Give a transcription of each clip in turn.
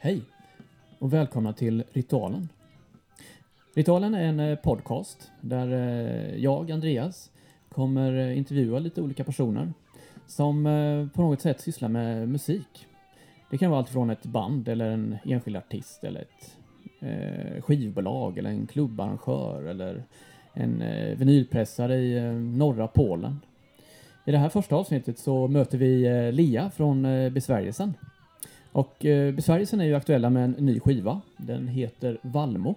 Hej och välkomna till Ritualen. Ritualen är en eh, podcast där eh, jag, Andreas, kommer eh, intervjua lite olika personer som på något sätt sysslar med musik. Det kan vara allt från ett band eller en enskild artist eller ett skivbolag eller en klubbarrangör eller en vinylpressare i norra Polen. I det här första avsnittet så möter vi Lia från Besvärjelsen. Och eh, Besvärjelsen är ju aktuella med en ny skiva. Den heter Valmo.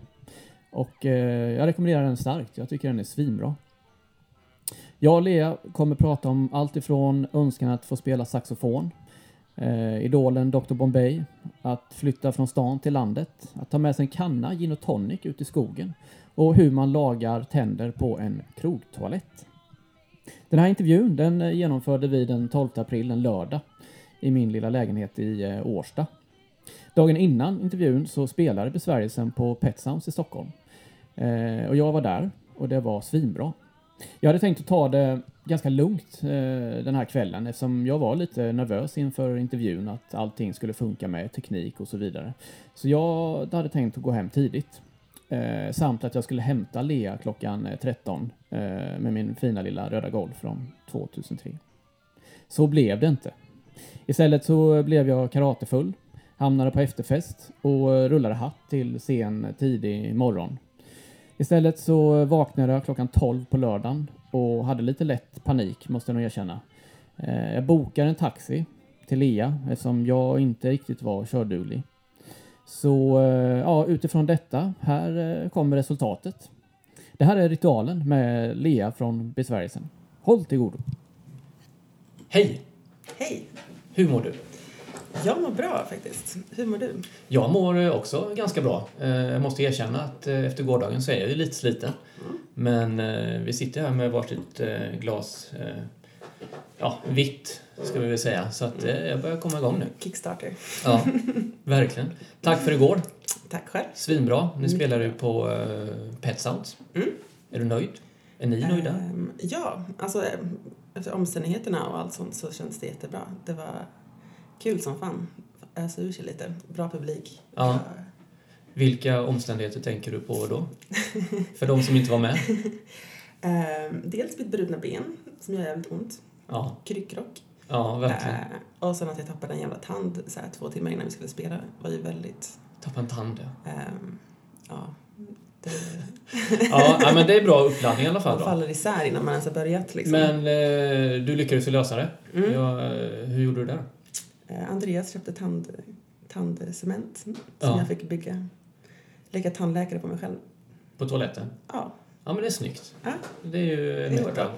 Och eh, jag rekommenderar den starkt. Jag tycker den är svinbra. Jag och Lea kommer prata om allt ifrån önskan att få spela saxofon, eh, idolen Dr Bombay, att flytta från stan till landet, att ta med sig en kanna gin och tonic ut i skogen och hur man lagar tänder på en krogtoalett. Den här intervjun den eh, genomförde vi den 12 april, en lördag, i min lilla lägenhet i eh, Årsta. Dagen innan intervjun så spelade Besvärjelsen på Pet Sounds i Stockholm. Eh, och jag var där och det var svinbra. Jag hade tänkt att ta det ganska lugnt eh, den här kvällen eftersom jag var lite nervös inför intervjun att allting skulle funka med teknik och så vidare. Så jag hade tänkt att gå hem tidigt. Eh, samt att jag skulle hämta Lea klockan eh, 13 eh, med min fina lilla röda Golf från 2003. Så blev det inte. Istället så blev jag karatefull, hamnade på efterfest och rullade hatt till sen tidig morgon. Istället så vaknade jag klockan 12 på lördagen och hade lite lätt panik, måste jag nog erkänna. Eh, jag bokade en taxi till Lea eftersom jag inte riktigt var körduglig. Så eh, ja, utifrån detta, här eh, kommer resultatet. Det här är ritualen med Lea från Besvärjelsen. Håll till godo. Hej! Hej! Hur mår du? Jag mår bra faktiskt. Hur mår du? Jag mår eh, också ganska bra. Eh, jag måste erkänna att eh, efter gårdagen så är jag ju lite sliten. Mm. Men vi sitter här med varsitt glas ja, vitt, ska vi väl säga. Så att jag börjar komma igång nu. Kickstarter. Ja, verkligen. Tack för igår. Tack själv. Svinbra. Nu spelar du på Pet Sounds. Mm. Är du nöjd? Är ni nöjda? Um, ja, alltså efter omständigheterna och allt sånt så kändes det jättebra. Det var kul som fan. Ösa ur sig lite. Bra publik. Ja. Vilka omständigheter tänker du på då? För de som inte var med? um, dels mitt brutna ben, som gör jävligt ont. Ja. Kryckrock. Ja, verkligen. Uh, och sen att jag tappade en jävla tand så här, två timmar innan vi skulle spela var ju väldigt... Tappa en tand, ja. Um, ja. Ja, men det är bra uppladdning i alla fall. Man faller isär innan man ens har börjat. Liksom. Men eh, du lyckades ju lösa det. Mm. Ja, hur gjorde du det? Eh, Andreas köpte tand, tandcement som ja. jag fick bygga. Leka tandläkare på mig själv. På toaletten? Ja. Ja, men det är snyggt. Ja. Det är ju det är Ja,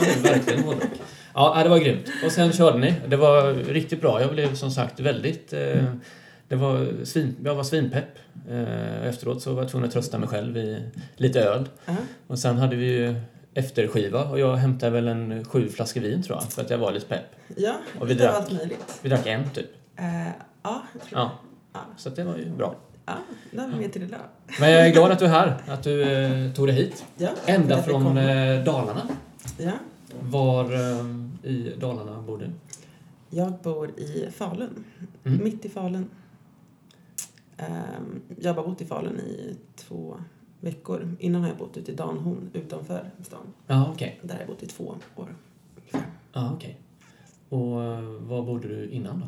det är verkligen hårdrock. Ja, det var grymt. Och sen körde ni. Det var riktigt bra. Jag blev som sagt väldigt... Eh, det var svin, jag var svinpepp. Eh, efteråt så var jag tvungen att trösta mig själv i lite öl. Uh -huh. Och sen hade vi ju efterskiva och jag hämtade väl en sju flaskor vin tror jag för att jag var lite pepp. Ja, och vi drack, allt möjligt. Vi drack en typ. Uh, ja, jag tror ja. ja. Så det var ju bra. Ja, det har vi med till idag. Men jag är glad att du är här, att du eh, tog dig hit. Ja, Ända från eh, Dalarna. Ja. Var eh, i Dalarna bor du? Jag bor i Falun, mm. mitt i Falun. Um, jag har bott i Falun i två veckor. Innan har jag bott ute i Danhorn utanför stan. Okej. Okay. Där har jag bott i två år Ja, okej. Okay. Och uh, var bodde du innan då?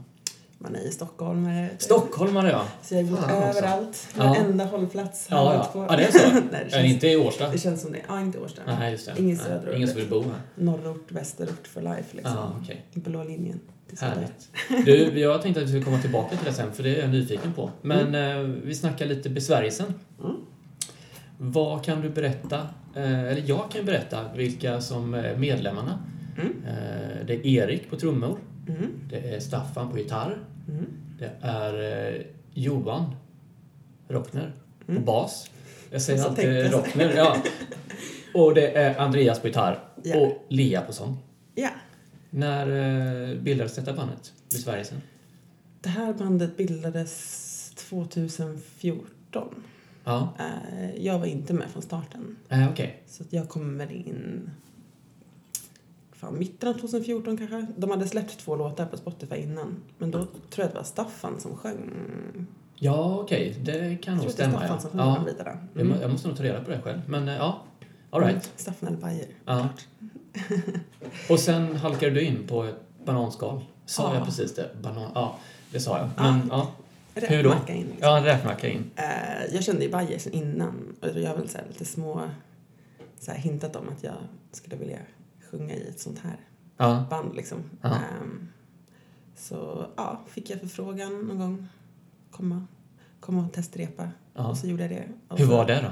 Man är i stockholmare. Stockholmare, ja. Så jag har bott Fan, överallt. Varenda ja. hållplats har ja, ja. på. Ja, det är så? Nej, det känns, inte i Årsta? Det känns som det. Ja, inte i Årsta. Det. Ingen söderort. Ingen som vill bo här? Norrort, västerort for life liksom. Ja, okay. Blå linjen. Härligt. Du, jag tänkte att vi skulle komma tillbaka till det sen, för det är jag nyfiken på. Men mm. eh, vi snackar lite besvärjelsen. Mm. Vad kan du berätta, eh, eller jag kan berätta vilka som är medlemmarna. Mm. Eh, det är Erik på trummor. Mm. Det är Staffan på gitarr. Mm. Det är Johan Rockner på mm. bas. Jag säger alltid Rockner, ja. Och det är Andreas på gitarr. Yeah. Och Lea på sång. Ja. När eh, bildades detta bandet, Besvärjelsen? Det här bandet bildades 2014. Ja. Eh, jag var inte med från starten. Äh, okay. Så jag kom väl in fan, mitten av 2014 kanske. De hade släppt två låtar på Spotify innan. Men då tror jag att det var Staffan som sjöng Ja, okej. Det kan nog Jag tror att det är stämma. Staffan Ja. som sjunger Ja. bitarna. Jag, må, jag måste nog ta reda på det själv. Men eh, ja, all right. Staffan eller Bayer. Ja. Och sen halkade du in på ett bananskal. Sa Ja. jag precis det? Banan, ja, det sa jag. Ja. Men ja, Hur då? In. Liksom. ja räkmacka in. Eh, jag kände ju Bayer sen innan och jag har väl så lite små så här hintat om att jag skulle vilja sjunga i ett sånt här Ja, band liksom. Ja. Ehm, så ja, fick jag förfrågan någon gång komma, komma och testrepa ja. och så gjorde jag det. Och Hur var det då?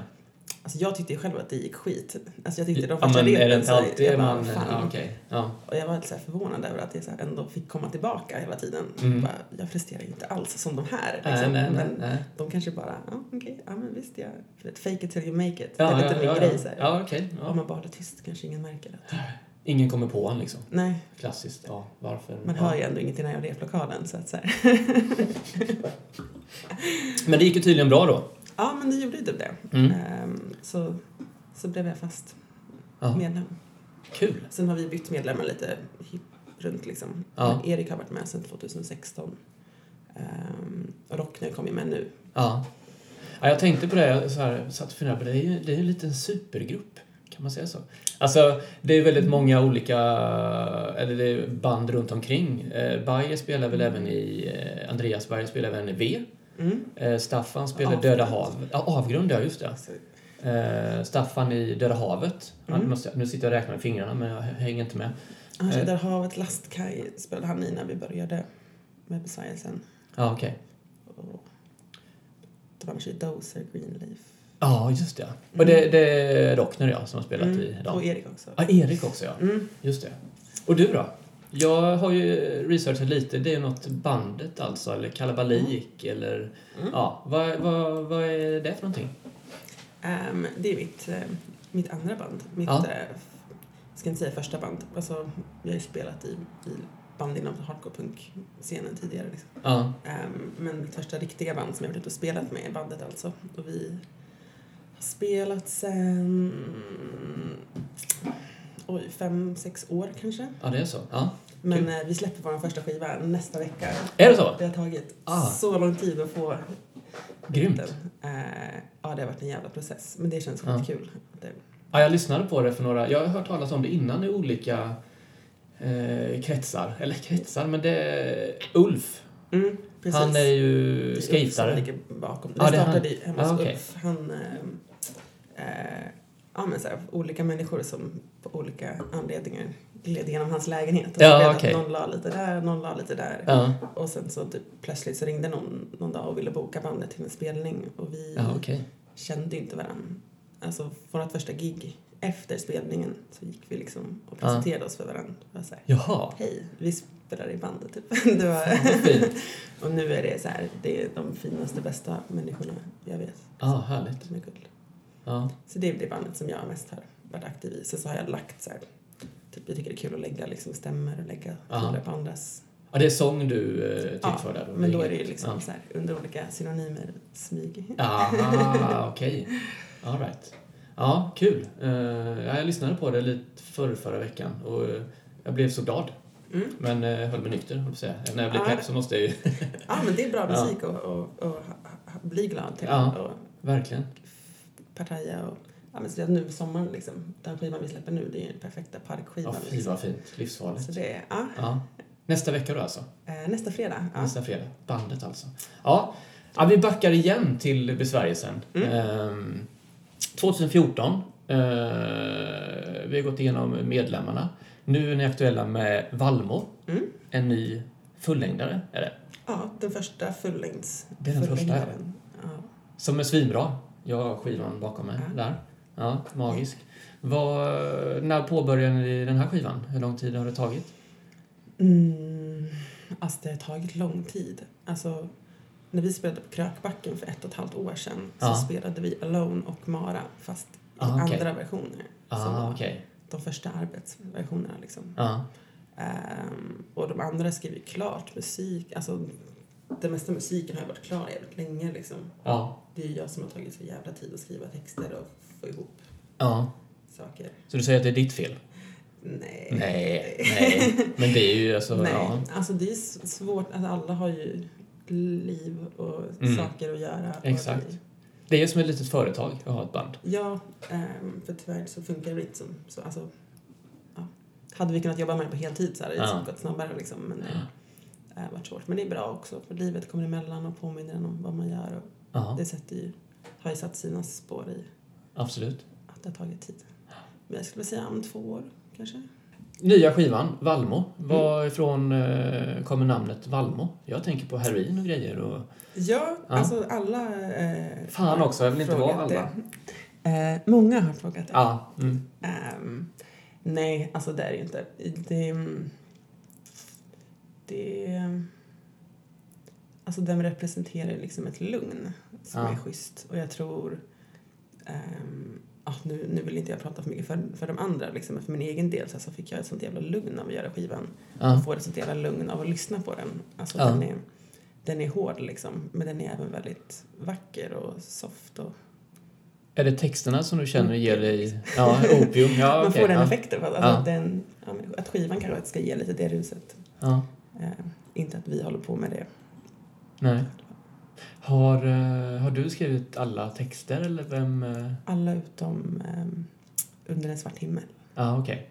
Alltså jag tyckte själv att det gick skit. Alltså jag tyckte de Ja, första är det repen inte så alltid jag bara, man... Ja, okej. Ja. Och jag var lite så förvånad över att jag så här ändå fick komma tillbaka hela tiden. Mm. Bara, jag presterar inte alls som de här. Liksom. nej, nej, men nej. de kanske bara, ja okej, ja men visst jag, fake it till you make it. Ja, det är lite ja, min ja, grej ja. så här. Ja, okej. Om Ja. man bara håller tyst kanske ingen märker det. Ingen kommer på en liksom. Nej, Klassiskt. Ja, varför? man ja. hör ju ändå ingenting när jag är replokalen så att så. Men det gick ju tydligen bra då. Ja men det gjorde ju typ det. Mm. Ehm, så, så blev jag fast Ja. medlem. Kul. Sen har vi bytt medlemmar lite hipp runt liksom. Ja. Men Erik har varit med sedan 2016. Um, och Rockner kom ju med nu. Ja. ja jag tänkte på det, jag så här, satt och funderade på det. Det är ju det är en liten supergrupp. Kan man säga så? Alltså, det är väldigt många olika eller det är band runt omkring. Eh, Bayer spelar väl även i... Eh, Andreas Bayer spelar även i V. Mm. Eh, Staffan spelar Avgrund. Döda havet. Ja, Avgrund, ja just det. Eh, Staffan i Döda havet. Mm. nu, måste nu sitter jag och räknar med fingrarna men jag hänger inte med. är där havet lastkaj spelade han i när vi började med besvärjelsen. Ja, okej. Och det var i Dozer, Greenleaf. Ja, just det. Och det, det är Rockner ja, som har spelat i Mm. dem. Och Erik också. Ja, Erik också ja. Mm. Just det. Och du då? Jag har ju researchat lite. Det är något bandet alltså, eller kalabalik eller... Mm. Ja, vad, vad, vad är det för någonting? Ehm, det är mitt, eh, mitt andra band. Mitt, Ja. eh, jag ska inte säga första band. Alltså, jag har ju spelat i, i band inom hardcore punk-scenen tidigare. Liksom. Ja, Ehm, men mitt första riktiga band som jag varit ute och spelat med är bandet alltså. Och vi har spelat sen... Oj, fem, sex år kanske. ja det är så. Ja. Men eh, vi släpper vår första skiva nästa vecka. Är det så? Det har tagit Ah. så lång tid att få Grymt. Eh, ja, det har varit en jävla process. Men det känns Ja. skitkul. Det, Ja, jag lyssnade på det för några... Jag har hört talas om det innan i olika eh, kretsar. Eller kretsar, men det... Ulf. mm. Han är ju Det är Ulf som ligger bakom. Det Ja, det startade hemma hos Ah, okej. Ulf. Han... Eh, eh, ja, men så här, olika människor som på olika anledningar gled igenom hans lägenhet. Och Ja, okej. Någon la lite där, någon la lite där. Ja, Och sen så typ, plötsligt så ringde någon någon dag och ville boka bandet till en spelning. Och vi ja okej. kände ju inte varandra. Alltså vårt första gig efter spelningen så gick vi liksom och Ja. presenterade oss för varandra. Och var så här, Jaha. Hej, vi spelar i bandet typ. Det var, och nu är det så här, det är de finaste, bästa människorna jag vet. Ja, härligt. De är guld. Ja. Så det är det bandet som jag mest har varit aktiv i. Sen så har jag lagt så här, typ jag tycker det är kul att lägga liksom stämmer och lägga Ja. toner på andras. ja, det är sång du eh, tillför där då? men då är det ju liksom Ja. så här, under olika synonymer, smyg. Aha, okej. All right. Ja, kul. Ja, jag lyssnade på det lite förr, förra veckan och eh, jag blev så glad. Mm. Men eh, höll mig nykter, höll att säga. När jag blir Ja. pepp så måste jag ju... Ja, men det är bra Ja. musik ha, ha, bli glad till. Ja. Och Verkligen. Partaja och ja, men så nu sommaren liksom. Den skivan vi släpper nu, det är ju den perfekta parkskivan. Ja, fy liksom. vad fint. Livsfarligt. Så det ja, Ja. Nästa vecka då alltså? eh, nästa fredag. Ja. Nästa fredag. Bandet alltså. Ja. ja, vi backar igen till besvärjelsen. Mm. Ehm, 2014. eh, vi har gått igenom medlemmarna. Nu är ni aktuella med Valmo. Mm. En ny fullängdare är det. ja, den första fullängds... Det är den första. Ja. Som är svinbra. Jag har skivan bakom mig Ja. där. Ja, magisk. Vad, när påbörjade ni den här skivan? Hur lång tid har det tagit? Mm, alltså det har tagit lång tid. Alltså, när vi spelade på Krökbacken för ett och ett halvt år sedan Ja. så spelade vi Alone och Mara fast i Ah, okej. andra versioner. Ah, okej. De första arbetsversionerna liksom. Ja. Ehm, och de andra skriver ju klart musik. Alltså, den mesta musiken har ju varit klar jävligt länge liksom. Ja. Det är ju jag som har tagit så jävla tid att skriva texter och få ihop Ja. saker. Så du säger att det är ditt fel? Nej. Nej, nej. Men det är ju alltså... Nej, Ja. alltså det är svårt. Alltså alla har ju liv och Mm. saker att göra. Exakt. Det är som ett litet företag att ha ett band. Ja, ehm, för tyvärr så funkar det inte som så. Alltså, ja. Hade vi kunnat jobba med det på heltid så hade det Ja. gått snabbare liksom. Men det har varit svårt. Men det är bra också för livet kommer emellan och påminner en om vad man gör. Och det sätter ju, har ju satt sina spår i absolut. att det har tagit tid. Men jag skulle säga om två år kanske. Nya skivan, Valmo. Varifrån eh, kommer namnet Valmo? Jag tänker på heroin och grejer och... Ja, Ja. alltså alla... Eh, Fan också, jag vill inte vara alla. Eh, många har frågat det. Ja. Mm. Ehm, nej, alltså det är det ju inte. Det... Det... Alltså den representerar liksom ett lugn som Ja. är schysst. Och jag tror... ehm, ah, nu, nu vill inte jag prata för mycket för, för de andra, liksom, men för min egen del så alltså, fick jag ett sånt jävla lugn av att göra skivan. Ja. Jag får ett sånt jävla lugn av att lyssna på den. Alltså Ja. den, är, den är hård liksom, men den är även väldigt vacker och soft. Och Är det texterna som du känner ger dig... Ja, opium. Ja, man får den effekten. Alltså, Ja. den, ja, att skivan kanske ska ge lite det ruset. Ja. Inte att vi håller på med det. Nej. Har, eh, har du skrivit alla texter eller vem? eh? Alla utom ehm, Under en svart himmel. Ja, okej.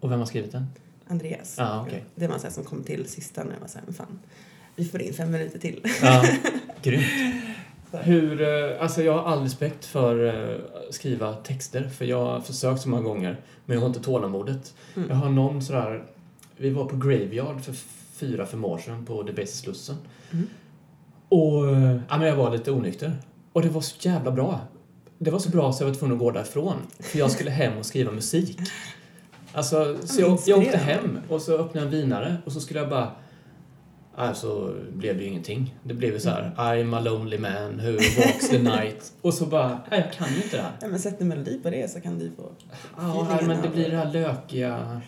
Och vem har skrivit den? Andreas. Ja, okej. Det var så som kom till sista när jag var så här, men fan, vi får in fem minuter till. Ja, grymt. Hur, eh, alltså jag har all respekt för eh, skriva texter, för jag har försökt så många gånger, men jag har inte tålamodet. Mm. Jag har någon sådär, vi var på Graveyard för fyra, fem år sedan på Debaser Slussen. Mm. Och ja, men jag var lite onykter. Och det var så jävla bra. Det var så bra så jag var tvungen att gå därifrån. För jag skulle hem och skriva musik. Alltså, så jag, jag åkte hem och så öppnade jag en vinare och så skulle jag bara Alltså blev det ju ingenting. Det blev ju så här, I'm a lonely man who walks the night. Och så bara, nej jag kan ju inte det här. Ja, men sätt en melodi på det så kan du få Ja, men det blir det här lökiga.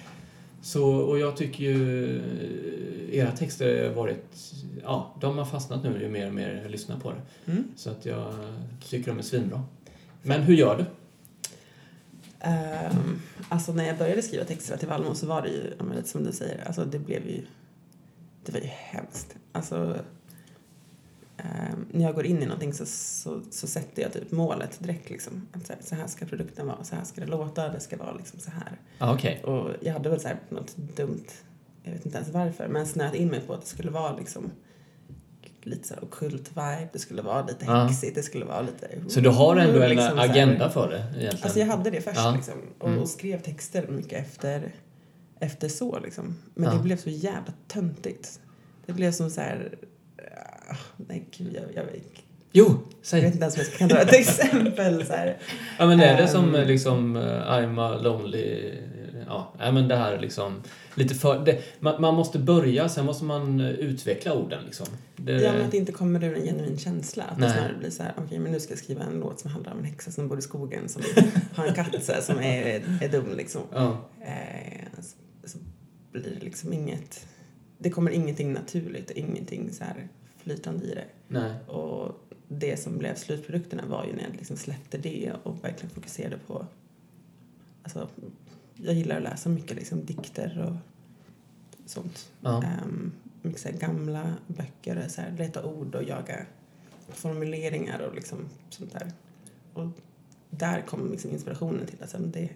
Så, och jag tycker ju era texter har varit, ja, de har fastnat nu ju mer och mer jag lyssnar på det. Mm. Så att jag tycker de är svinbra. Men hur gör du? Ehm, alltså när jag började skriva texterna till Valmo så var det ju, lite som du säger, alltså det blev ju, det var ju hemskt. Alltså, ehm, när jag går in i någonting så, så, så sätter jag typ målet direkt liksom. Att så, här, så här ska produkten vara, så här ska det låta, det ska vara liksom så här. Ja, okej. Och jag hade väl så här något dumt, jag vet inte ens varför, men snöat in mig på att det skulle vara liksom lite så här ockult vibe, det skulle vara lite Ja. häxigt, det skulle vara lite... Så du har ändå en liksom agenda för det egentligen? Alltså jag hade det först Ja. liksom. Och, Mm. och skrev texter mycket efter, efter så liksom. Men Ja. det blev så jävla töntigt. Det blev som så här... ah, nej gud, jag, jag, jag, Jo, jag vet säg! inte ens om jag kan dra ett exempel. Så här. Ja, men är det Ehm. som eh, liksom eh, I'm a lonely... Ja, nej, men det här liksom lite för... Det, man, man måste börja, sen måste man eh, utveckla orden liksom. Det, Ja, men att det inte kommer ur en genuin känsla. Att Nej. det snarare blir så här, okej men nu ska jag skriva en låt som handlar om en häxa som bor i skogen som har en katt så här, som är, är dum liksom. ja. Eh, så, så blir det liksom inget, det kommer ingenting naturligt och ingenting så här flytande i det. Nej. Och det som blev slutprodukterna var ju när jag liksom släppte det och verkligen fokuserade på, alltså jag gillar att läsa mycket liksom dikter och sånt. Ja. Um, mycket så här gamla böcker och så här, leta ord och jaga formuleringar och liksom sånt där. Och där kom liksom inspirationen till att så här, men det,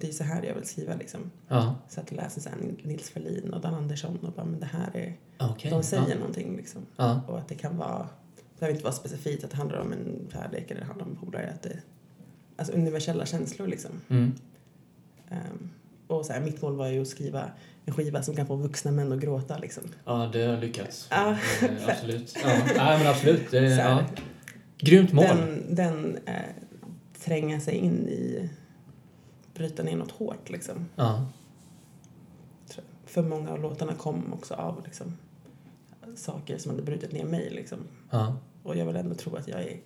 det är så här jag vill skriva liksom. Ja. Så att jag läser så här Nils Ferlin och Dan Andersson och bara, men det här är, Okej. de säger ja. någonting liksom. Ja. Och att det kan vara, det behöver inte vara specifikt att det handlar om en kärlek eller det handlar om polare. Att det, alltså universella känslor liksom. Mm. Ehm, och så här, mitt mål var ju att skriva en skiva som kan få vuxna män att gråta liksom. ja, det har lyckats. Ja, Eh, absolut. Ja. Nej, men absolut. Det, här, ja. Grymt mål. Den, den eh, tränga sig in i, bryta ner något hårt liksom. Ja. För många av låtarna kom också av liksom, saker som hade brutit ner mig liksom. Ja. Och jag vill ändå tro att jag är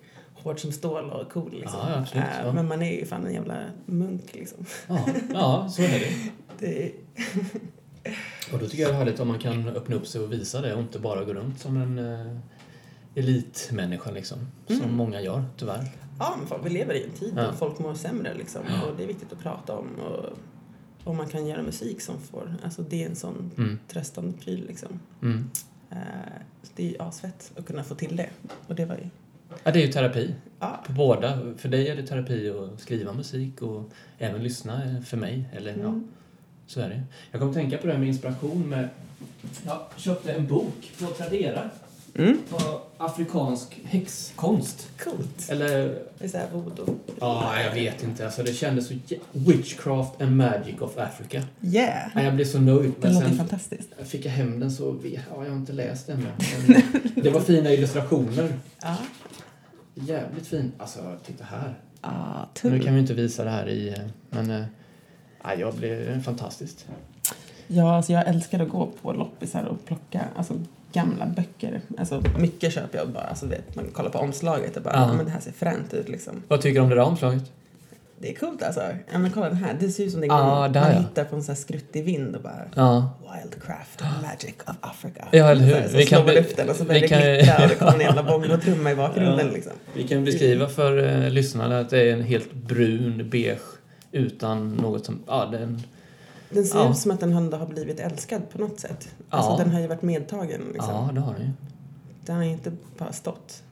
hård som stål och cool liksom. Ja, absolut, Eh, ja. Men man är ju fan en jävla munk liksom. Ja. ja, så är det. Det Och då tycker jag det är härligt om man kan öppna upp sig och visa det och inte bara gå runt som en eh, elitmänniska liksom. Som Mm. många gör, tyvärr. ja, men fan, vi lever i en tid då folk mår sämre liksom. Och det är viktigt att prata om. Och, och man kan göra musik som får, alltså det är en sån Mm. tröstande pryl liksom. Mm. Eh, det är ju asfett att kunna få till det. Och det var ju, Ja, det är ju terapi. ja. På båda. För dig är det terapi att skriva musik och även lyssna för mig. Eller ja, Mm. så är det. Jag kommer tänka på det här med inspiration med... Jag köpte en bok på Tradera Mm. på afrikansk häxkonst. Coolt. Eller, Det är såhär voodoo. ja, jag vet inte. Alltså, det kändes så... Witchcraft and Magic of Africa. Yeah! Ja, jag blev så nöjd. Det låter fantastiskt. fick jag hem den så... Ja, jag har inte läst den. Men det var fina illustrationer. Ja. Jävligt fint. Alltså, titta här. Ah, Nu kan vi inte visa det här i... eh, Men... Ja, jag blev fantastiskt. Ja, alltså jag älskar att gå på loppisar och plocka alltså, gamla böcker. Alltså, mycket köper jag bara, alltså, vet, man kollar på omslaget och bara, ja. men det här ser fränt ut liksom. Vad tycker du om det där omslaget? Det är coolt alltså. Ja, men kolla den här, det ser ut som det Ja, där, man ja. hittar på en sån här skruttig vind och bara Ja. Wildcraft and magic of Africa. Ja, eller hur? Så, så Vi kan luften och så vi börjar det kan- glittra och det kommer en jävla bongotrumma i bakgrunden Ja. liksom. Vi kan beskriva för eh, lyssnarna att det är en helt brun, beige, utan något som... Ja, den... Den ser Ja. ut som att den har blivit älskad på något sätt. Alltså Ja. den har ju varit medtagen liksom. Ja, det har den ju. Den har ju inte bara stått.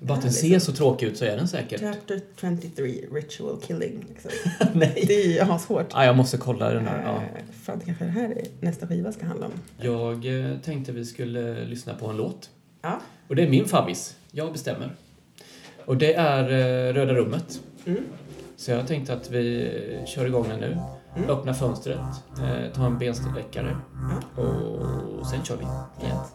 Bara att den ser så tråkig ut så är den säkert. Chapter 23, ritual killing. Liksom. Nej. Det är ju ashårt. Ja, jag måste kolla den här. Ja. Eh, Fan, det kanske det här är nästa skiva ska handla om. Jag eh, tänkte vi skulle lyssna på en låt. Ja. Och det är min favvis. Jag bestämmer. Och det är eh, Röda rummet. Mm. Så jag tänkte att vi kör igång den nu. Mm. Öppna fönstret, eh, ta en bensträckare Ja. och sen kör vi. Fint.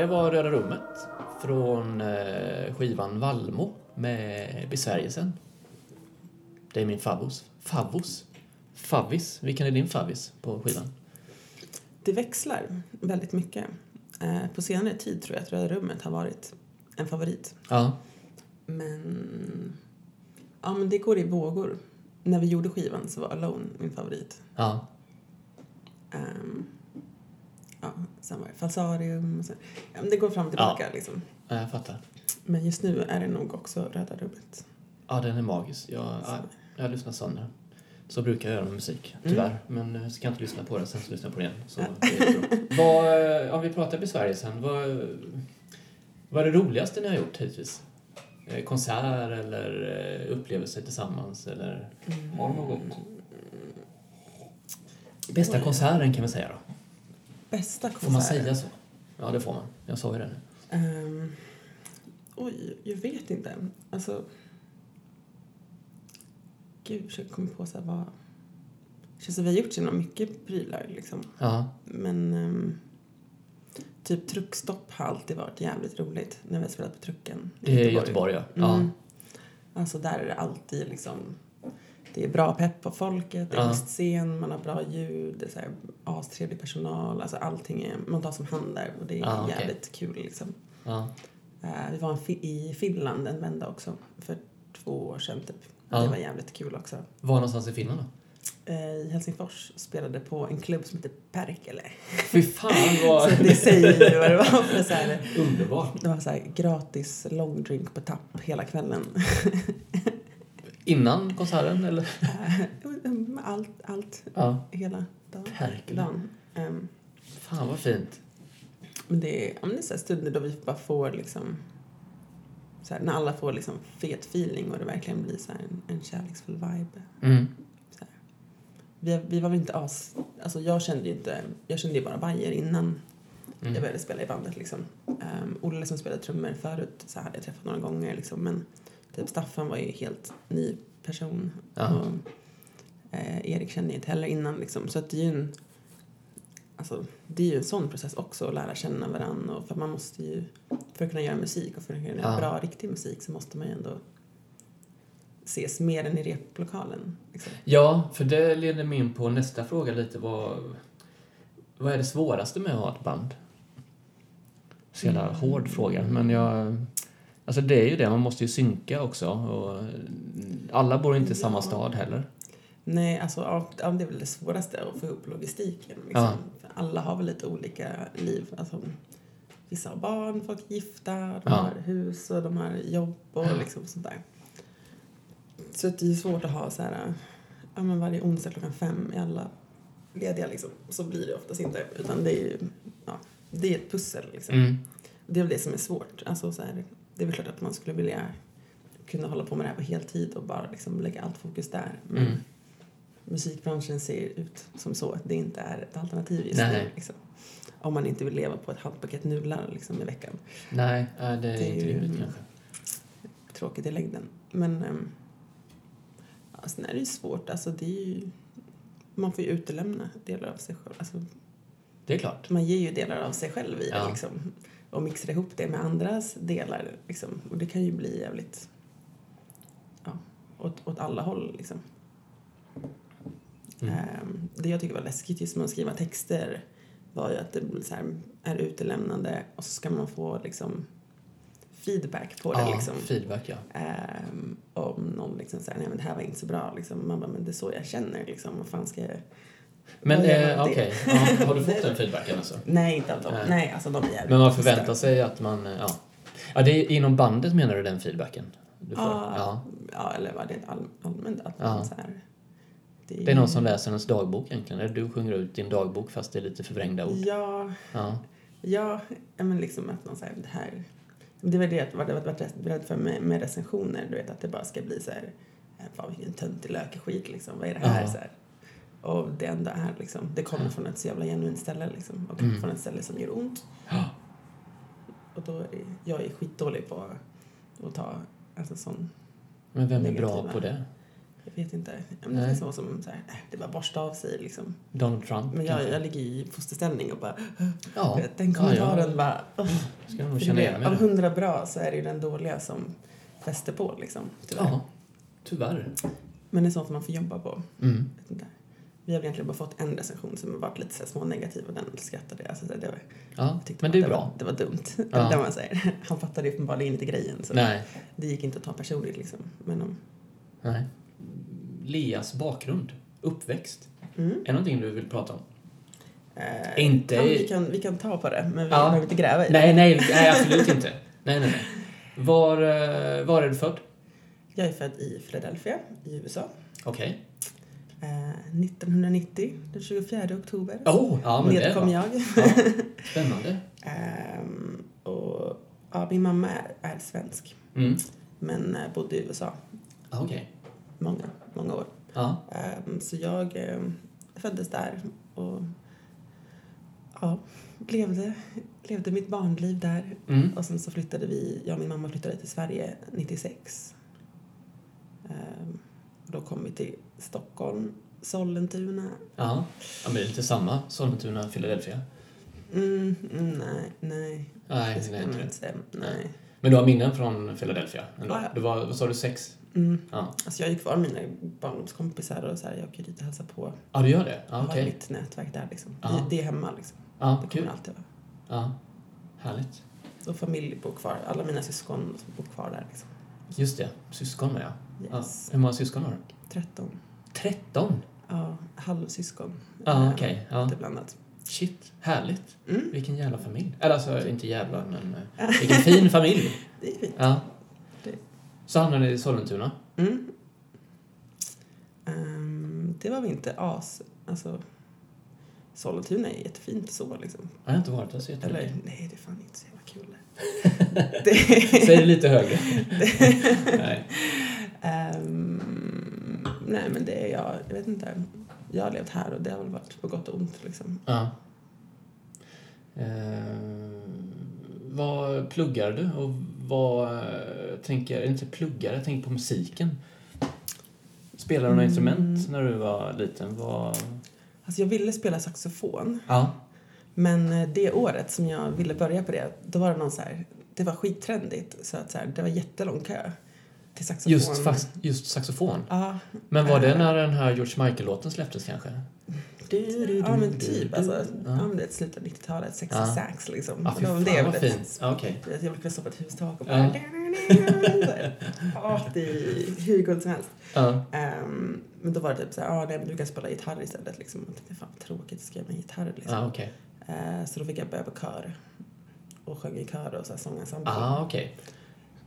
Det var Röda rummet från eh, skivan Valmo med besvärjelsen. Det är min favvos. Favvos? Favvis? Vilken är din favvis på skivan? Det växlar väldigt mycket. Eh, på senare tid tror jag att Röda rummet har varit en favorit. Ja. Men, ja, men det går i vågor. När vi gjorde skivan så var Alone min favorit. Ja. Ehm, ja, sen var det Falsarium. Och sen, ja, men det går fram och tillbaka liksom. ja, jag fattar. Men just nu är det nog också Röda rummet. Ja, den är magisk. Jag, ja, jag lyssnar sönder. Så brukar jag göra med musik, tyvärr. Men eh, ska jag inte lyssna på den, sen så lyssnar jag på den igen. Så det vad, eh, om vi pratar besvärjelsen, vad, vad är det roligaste ni har gjort hittills? Eh, Konsert eller upplevelser tillsammans eller har du något? Bästa konserten kan vi säga då. Bästa konsert. Får man säga så? Ja, det får man. Jag sa ju det nu. Ehm, oj, jag vet inte. Alltså... Gud, jag komma på så här vad... Det känns som vi har gjort så mycket prylar liksom. Ja. Men ehm, typ truckstopp har alltid varit jävligt roligt när vi har spelat på trucken. i är Göteborg, ja. ja. Mm. Alltså där är det alltid liksom... Det är bra pepp på folket, det är Ja. scen, man har bra ljud, det är så här astrevlig personal. Alltså allting är, man tar som hand där och det är Ja, okej. jävligt kul liksom. ja. Eh, vi var fi- i Finland en vända också för två år sedan typ. Ja. Det var jävligt kul också. Var någonstans i Finland då? Eh, I Helsingfors spelade på en klubb som heter Perkele. Fy fan vad Så det säger ju vad det var för så här, underbart! det var så här gratis longdrink på tapp hela kvällen. Innan konserten eller? allt, allt, Ja. hela dagen. Perkele. dagen. Ehm, Fan vad fint. men det är, men det är så stunder då vi bara får liksom så här, när alla får liksom fet feeling och det verkligen blir så här en, en kärleksfull vibe. Mm. Vi, vi var väl inte as... Alltså jag kände ju inte... Jag kände ju bara Bajer innan Mm. jag började spela i bandet liksom. Um, Olle som spelade trummor förut så hade jag träffat några gånger liksom. Men typ Staffan var ju helt ny person. Ja. Och, eh, Erik kände jag inte heller innan liksom. Så att det är ju en... Alltså, det är ju en sån process också att lära känna varandra. Och för man måste ju... För att kunna göra musik och för att kunna göra Ja. bra, riktig musik så måste man ju ändå ses mer än i replokalen. Liksom. Ja, för det leder mig in på nästa fråga lite. Vad, vad är det svåraste med att ha ett band? Så jävla Mm. hård fråga, men jag... Alltså det är ju det, man måste ju synka också. Och alla bor inte i samma Ja. stad heller. Nej, alltså ja, ja, det är väl det svåraste att få ihop logistiken. Liksom. Ja. Alla har väl lite olika liv. Alltså, vissa har barn, folk är gifta, de Ja. har hus och de har jobb och liksom sånt där. Så det är svårt att ha så här, ja men varje onsdag klockan fem är alla lediga liksom. Så blir det oftast inte. Utan det är ju, ja, det är ett pussel liksom. Mm. Det är väl det som är svårt. Alltså, så här, det är väl klart att man skulle vilja kunna hålla på med det här på heltid och bara liksom lägga allt fokus där. Men Mm. musikbranschen ser ut som så att det inte är ett alternativ just Nej. nu. Liksom. Om man inte vill leva på ett halvt paket nudlar liksom, i veckan. Nej, det är Det är inte rimligt kanske. Tråkigt i längden. Men um, sen är det ju svårt. Alltså, det är ju, man får ju utelämna delar av sig själv. Alltså, Det är klart. man ger ju delar av sig själv i Ja. det liksom. Och mixar ihop det med andras delar liksom. Och det kan ju bli jävligt ja, åt, åt alla håll liksom. Mm. Ehm, det jag tycker var läskigt just med att skriva texter var ju att det här, är utelämnande och så ska man få liksom feedback på det Ja, liksom. feedback ja. Ehm, om någon liksom säger nej men det här var inte så bra liksom. Man bara, men det är så jag känner liksom. Vad fan ska jag... Men eh, man det? okej, ja, har du fått den feedbacken alltså? Nej, inte av dem. Nej. Nej, alltså de är Men man förväntar sig att man, eh, ja. Ja, det är inom bandet menar du den feedbacken? Du får? Ja, ja. ja, eller var det all, allmänt att man så här... Det är någon som läser ens dagbok egentligen, eller du sjunger ut din dagbok fast det är lite förvrängda ord. Ja, Ja. ja, men liksom att någon säger det här... Det var det jag varit varit rädd för med, med recensioner, du vet att det bara ska bli så här... "Äh, Fan vilken töntig lökeskit liksom, vad är det här? Ja. Så här. Och det enda är liksom, det kommer från ett så jävla genuint ställe liksom. Och Mm. från ett ställe som gör ont. Ja. Och då är jag är skitdålig på att ta alltså sån Men vem är bra på det? Jag vet inte. Ja, men Det så som så här, äh, det bara borsta av sig liksom. Donald Trump Men jag, kanske? jag ligger i fosterställning och bara, Ja. vet, den kommentaren ja, jag bara, ska nog känna igen av hundra bra så är det ju den dåliga som fäster på liksom. Tyvärr. Ja, tyvärr. Men det är sånt som man får jobba på. Mm. Vi har egentligen bara fått en recension som har varit lite så här smånegativ och den skrattade jag. Alltså, så det var, Ja, jag men det är att bra. Var, det var dumt. Ja. Det man säger. Han fattade ju uppenbarligen inte grejen. Så Nej, det gick inte att ta personligt liksom. Men om, nej. Leas bakgrund, uppväxt. mm. Är det någonting du vill prata om? Eh, Inte- Kan, vi, kan, vi kan ta på det, men vi Ja. behöver inte gräva i det. Nej, nej, nej absolut inte. Nej, nej, nej. Var, eh, var är du född? Jag är född i Philadelphia i USA. Okej. Eh, 1990, den 24 oktober. Oh, ja, men det Nedkom bra. jag. Ja, spännande. Ehm, och, ja, min mamma är, är svensk, Mm. men eh, bodde i USA Ja, Okej. många, många år. Ja. Ehm, så jag ehm, föddes där och ja, levde, levde mitt barnliv där. Mm. Och sen så flyttade vi, jag och min mamma flyttade till Sverige 96. Ehm, då kom vi till Stockholm, Sollentuna. Ja. ja, men det är lite samma. Sollentuna, Philadelphia. Mm, mm, nej, nej. Nej, det det jag inte det. Nej. Men du har minnen från Philadelphia ändå? Ja, ja. Du var, vad sa du, sex? Mm. Ja. Alltså jag ju kvar mina barndomskompisar och så här, jag åker dit och hälsar på. Ja, du gör det? Ja, Jag okej. har mitt nätverk där liksom. Ja. Det, är hemma liksom. Ja, Det kul. kommer alltid vara. Ja. Härligt. Och familj bor kvar. Alla mina syskon bor kvar där liksom. Just det, syskon ja. ja. Yes. Hur många syskon har du? 13. 13? Ja, halvsyskon. Ja, Ehm, okej. Ja. Lite blandat. Shit, härligt. Mm, Vilken jävla familj. Eller alltså, inte jävla, men eh, vilken fin familj. det är fint. Ja. Det- Så hamnade ni i Sollentuna. Mm. Ehm, det var väl inte as... Alltså, Sollentuna är jättefint så liksom. Jag har inte varit där så. Eller nej, det är fan inte så jävla kul. det, Säg det lite högre. Nej. Ehm, nej, men det är jag. Jag vet inte. Jag har levt här och det har väl varit på gott och ont liksom. Ja. Eh, vad pluggar du och vad eh, tänker, inte pluggar, jag tänker på musiken. Spelade du några Mm. instrument när du var liten? Vad... Alltså jag ville spela saxofon, Ja. men eh, det året som jag ville börja på det, då var det någon så här, det var skittrendigt så att så här, det var jättelång kö till saxofon. Just, fast, just saxofon. Ja, Men var det Eh. när den här George Michael-låten släpptes kanske? ja men typ alltså, Ja. ja men det är slutet av 90-talet, sexy Ja. sax liksom. Ja, fy Det var fan det vad fint. Ja, Okej. Jag stå på ett hustak och bara... Ja, det är hur coolt som helst. Ja. Ehm, men då var det typ så här, ah, nej men du kan spela gitarr istället liksom. Jag tänkte, fan vad tråkigt, ska jag med gitarr liksom. Ja, okej. Eh, så då fick jag börja på kör. Och sjöng i kör och så här sångensemble. Ah, okej.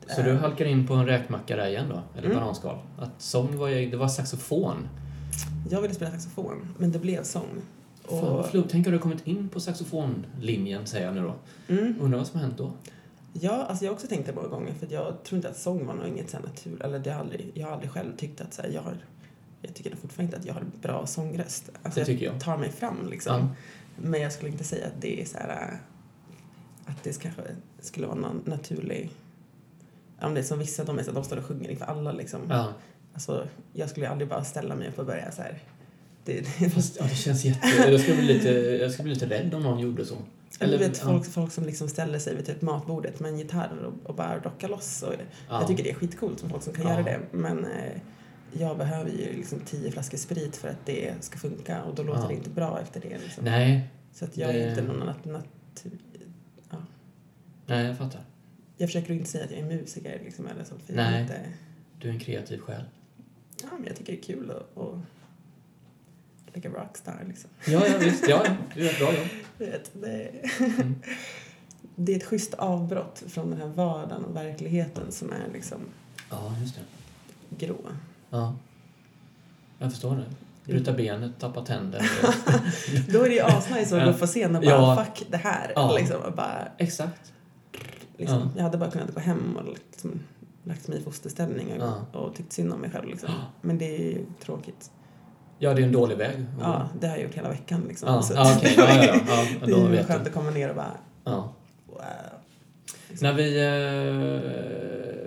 Så du halkar in på en räkmacka där igen då? Eller Mm. bananskal? Att sång var ju, det var saxofon. Jag ville spela saxofon, men det blev sång. Fan, Och, vad flow. Tänk om du kommit in på saxofonlinjen, säger jag nu då. mm, Undrar vad som har hänt då? ja, alltså jag har också tänkt det många gånger för jag tror inte att sång var något inget så naturligt. Eller det har aldrig, jag har aldrig själv tyckt att så här, jag har jag tycker fortfarande inte att jag har en bra sångröst. Alltså Det tycker jag. tar mig fram liksom. Ja. Men jag skulle inte säga att det är så här att det kanske skulle vara någon naturlig Ja, men det är som vissa, de, är så att de står och sjunger inför alla liksom. Ja. Alltså, jag skulle aldrig bara ställa mig upp och börja så här. Det, det, Fast, ja, det känns jätte... Jag skulle, bli lite, jag skulle bli lite rädd om någon gjorde så. Eller, du vet, ja. folk, folk som liksom ställer sig vid typ matbordet med en gitarr och, och bara rockar loss. Och, Ja. Jag tycker det är skitcoolt som folk som kan Ja. göra det. Men eh, jag behöver ju liksom tio flaskor sprit för att det ska funka och då låter det inte bra efter det. Liksom. Nej, Så att jag det- är inte någon nat- natur... Ja. nej, jag fattar. Jag försöker inte säga att jag är musiker liksom, eller så. För Nej. Är inte, Du är en kreativ själ. ja, men jag tycker det är kul att, att like a rockstar liksom. Ja, ja visst. Ja, ja. du gör ett bra jobb. Vet, det, Mm. det är ett schysst avbrott från den här vardagen och verkligheten som är liksom Ja, just det. grå. Ja. Jag förstår det. Bryta benet, tappa tänder. Då är det ju asnice att gå på scen och bara Ja. fuck det här. Ja. Liksom, och bara, Exakt. Liksom, Ja. Jag hade bara kunnat gå hem och liksom, lagt mig i fosterställning och, Ja. och tyckt synd om mig själv. Liksom. Men det är ju tråkigt. Ja, det är en dålig väg. Ja, det har jag gjort hela veckan. Liksom. Ja, Så ja okej. Ja, ja, ja. ja. det Då är ju vet skönt att komma ner och bara Ja. wow. När vi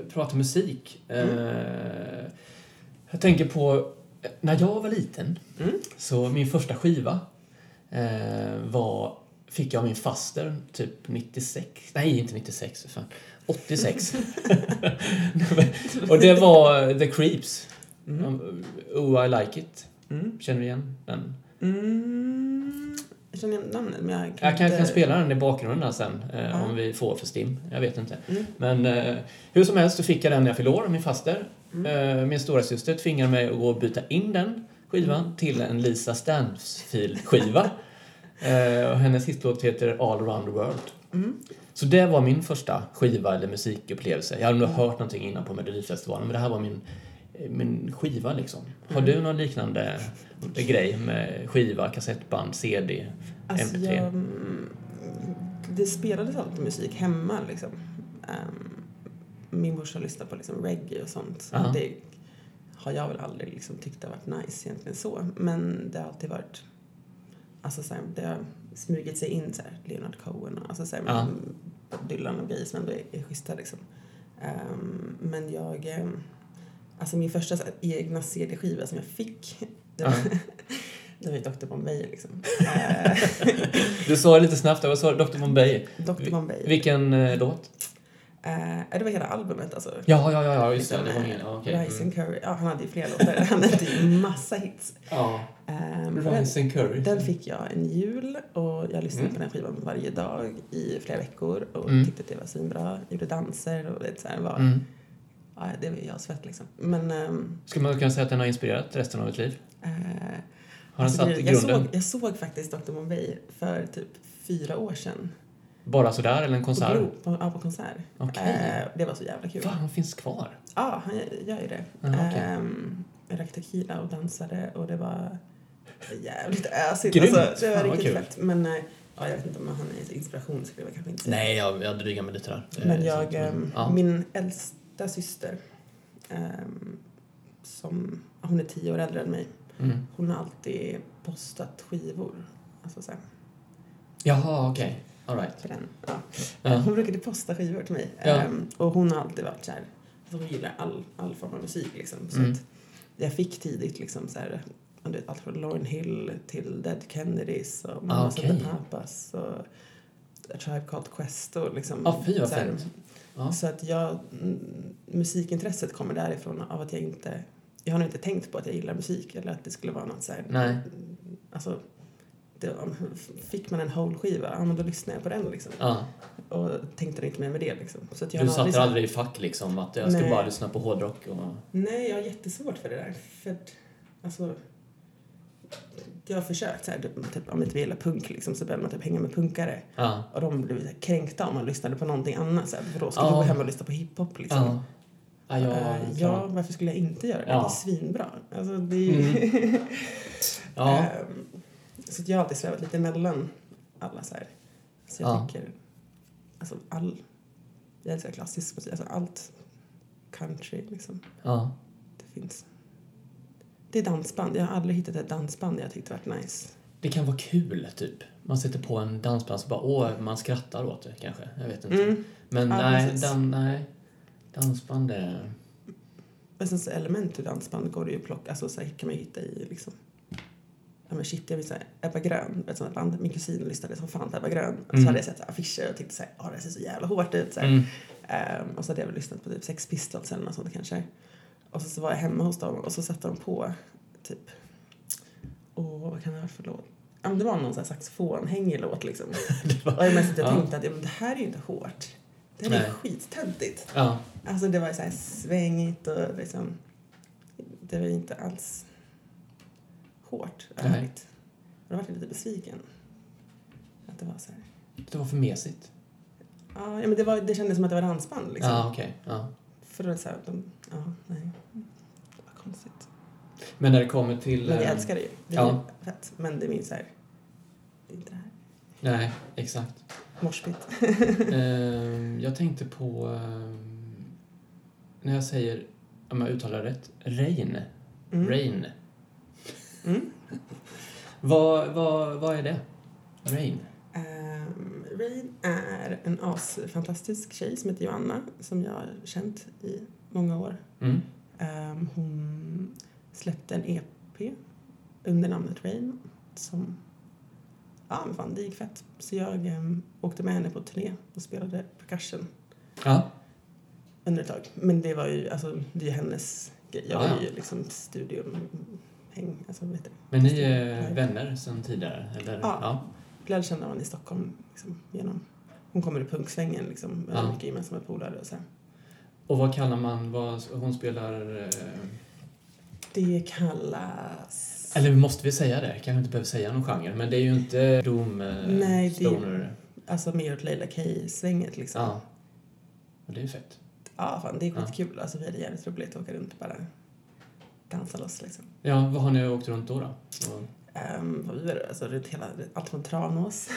eh, pratar musik. Eh, Mm. Jag tänker på när jag var liten, Mm. så min första skiva eh, var, fick jag min faster typ 96, nej inte 96, för fan, 86. och det var The Creeps. Mm. Oh I Like It. Mm. Känner du igen den? Mm. Jag känner igen namnet men jag kan Jag kan, inte... kan spela den i bakgrunden där sen, eh, om vi får för Stim. Jag vet inte. Mm. Men eh, hur som helst så fick jag den när jag fyllde år av min faster. Mm. Eh, min stora syster tvingade mig att gå och byta in den skivan Mm. till en Lisa Stansfield-skiva. eh, och hennes hitlåt heter All around the world. Mm. Så det var min första skiva eller musikupplevelse. Jag hade nog hört någonting innan på Melodifestivalen, men det här var min, eh, min skiva liksom. Har Mm. du någon liknande grej med skiva, kassettband, CD, Alltså, MP3? jag, mm, det spelades alltid musik hemma liksom. Ehm, min morsa lyssnade på liksom reggae och sånt. Så Ja. Det har jag väl aldrig liksom tyckt har varit nice egentligen så. Men det har alltid varit, alltså så här, det har smugit sig in så här, Leonard Cohen och alltså så här, Ja. Dylan och grejer som ändå är, är schyssta liksom. Ehm, men jag, ehm, alltså min första här, egna CD-skiva som jag fick, det var, det var ju Dr Bombay liksom. Du sa det lite snabbt, vad sa du? Dr Bombay. Dr Bombay. Vilken eh, låt? Eh, det var hela albumet alltså. Ja, ja, ja, ja just det. Liksom, Det var eh, okej. Rice Mm. and Curry. Ja, han hade ju flera låtar. Han hade ju massa hits. Ja. Den, Rice and Curry. den fick jag en jul och jag lyssnade Mm. på den skivan varje dag i flera veckor och Mm. tyckte att det var svinbra. Gjorde danser och det så här, var, Mm. ja, det var jag svett liksom. Men ehm, Skulle man kunna säga att den har inspirerat resten av ditt liv? eh, Har den alltså, satt det- jag, grunden? såg, jag såg faktiskt Dr Bombay för typ fyra år sedan. Bara sådär, eller en På, konsert? Gro- på, ja, på konsert. Okej. Eh, det var så jävla kul. Va, han finns kvar? Ja, han gör ju det. Ja, okej. Ehm, jag drack tequila och dansade och det var jävligt ösigt. Grymt. Alltså, det var Fan, riktigt fett. Men eh, ja, jag vet inte om han är inspiration skulle jag kanske inte säga. Nej, jag, jag drygar mig lite där. Men jag, men- ehm, ja. min äldsta syster ehm, som, hon är tio år äldre än mig. Mm. Hon har alltid postat skivor. Alltså så här, Jaha, okej. All right. den. Ja. Ja. Hon brukade posta skivor till mig. Ja. Ehm, och hon har alltid varit så här, alltså hon gillar all, all form av musik liksom. Så Mm. att jag fick tidigt liksom så här, vet, allt från Lauryn Hill till Dead Kennedys och Mamas okej. and the Papas och A Tribe Called Quest och liksom. Ja, fy vad så här. Ja. Så att jag, mm, musikintresset kommer därifrån av att jag inte, jag har nog inte tänkt på att jag gillar musik eller att det skulle vara något så här, Nej. alltså det, fick man en whole-skiva, ja men då lyssnade jag på den liksom. Ja. Och tänkte inte mer med det liksom. Så att jag Du har aldrig satte så- aldrig i fack liksom, att jag ska Nej. bara lyssna på hårdrock och... Nej, jag har jättesvårt för det där. För att, alltså, jag har försökt så här, typ, om inte vi gillar punk liksom, så börjar man typ hänga med punkare. Ja. Och de blev så här kränkta om man lyssnade på någonting annat. Så här, för då ska Ja. du gå hem och lyssna på hiphop liksom. Ja. Ja, jag... Eh, ja, varför skulle jag inte göra det? Ja. Det är svinbra. Alltså, det är ju... Mm. Ja. Ehm, så jag har alltid svävat lite emellan alla så här. Så jag Ja. tycker, alltså all, jag älskar klassisk musik, alltså allt country liksom. ja. Det finns. Det är dansband. Jag har aldrig hittat ett dansband jag tyckte varit nice. Det kan vara kul, typ. Man sätter på en dansband och bara, åh, man skrattar åt det kanske. Jag vet inte. Mm. Men Ja, nej, dan, nej, dansband är... Men sen så element i dansband går det ju att plocka, alltså så här kan man hitta i liksom Ja men shit, jag vill säga Ebba Grön, ett sånt band. Min kusin lyssnade som fan på Ebba Grön. Och så Mm. hade jag sett affischer och tyckte såhär, ja det ser så jävla hårt ut. Så. Mm. Ehm, och så hade jag väl lyssnat på typ Sex Pistols eller något sånt kanske. Och så, så var jag hemma hos dem och så satte de på typ, åh vad kan det vara för låt? Ja men det var någon sån här saxofonhängig låt liksom. och jag mest att jag ja. tänkte att ja, men det här är ju inte hårt. Det här är skittöntigt. Ja. Alltså det var ju så här svängigt och liksom, det var ju inte alls hårt. Ärligt. Och då var jag lite besviken. Att det var så här. Det var för mesigt. Ja, men det, var, det kändes som att det var dansband liksom. Ja, okej. Ja. För det var så här, de, ja, nej. Det var konstigt. Men när det kommer till... Men jag eh, älskar det ju. Det är ja. fett. Men det är min så här, det är inte det här. Nej, exakt. Morspit. Ehm, jag tänkte på... ehm, när jag säger, om jag uttalar rätt, Rain. Mm. Rain. Mm. Vad, vad, vad är det? Rain? Um, Rain är en asfantastisk tjej som heter Joanna som jag har känt i många år. Mm. Ehm, hon släppte en EP under namnet Rain som, ja men fan det gick fett. Så jag ehm, åkte med henne på turné och spelade percussion Ja. under ett tag. Men det var ju, alltså det är hennes grej. Jag Ja. var ju liksom studiumhäng, alltså heter? Men ni är vänner sedan tidigare? Eller? Ja. ja. lärde känna varandra i Stockholm liksom, genom... Hon kommer i punksvängen liksom. Vi Ja. mycket gemensamma polare och så. här. Och vad kallar man, vad, hon spelar... eh, Det kallas... Eller måste vi säga det? Kanske inte behöver säga någon genre, men det är ju inte doom, eh, Nej, det är-. Alltså mer åt Leila K-svänget liksom. Ja. Och det är ju fett. Ja, fan, det är Ja. skitkul. Alltså, vi hade jävligt roligt att åka runt och bara dansa loss liksom. Ja, vad har ni åkt runt då? då? Um, vad vi var, alltså, runt hela, allt från Tranås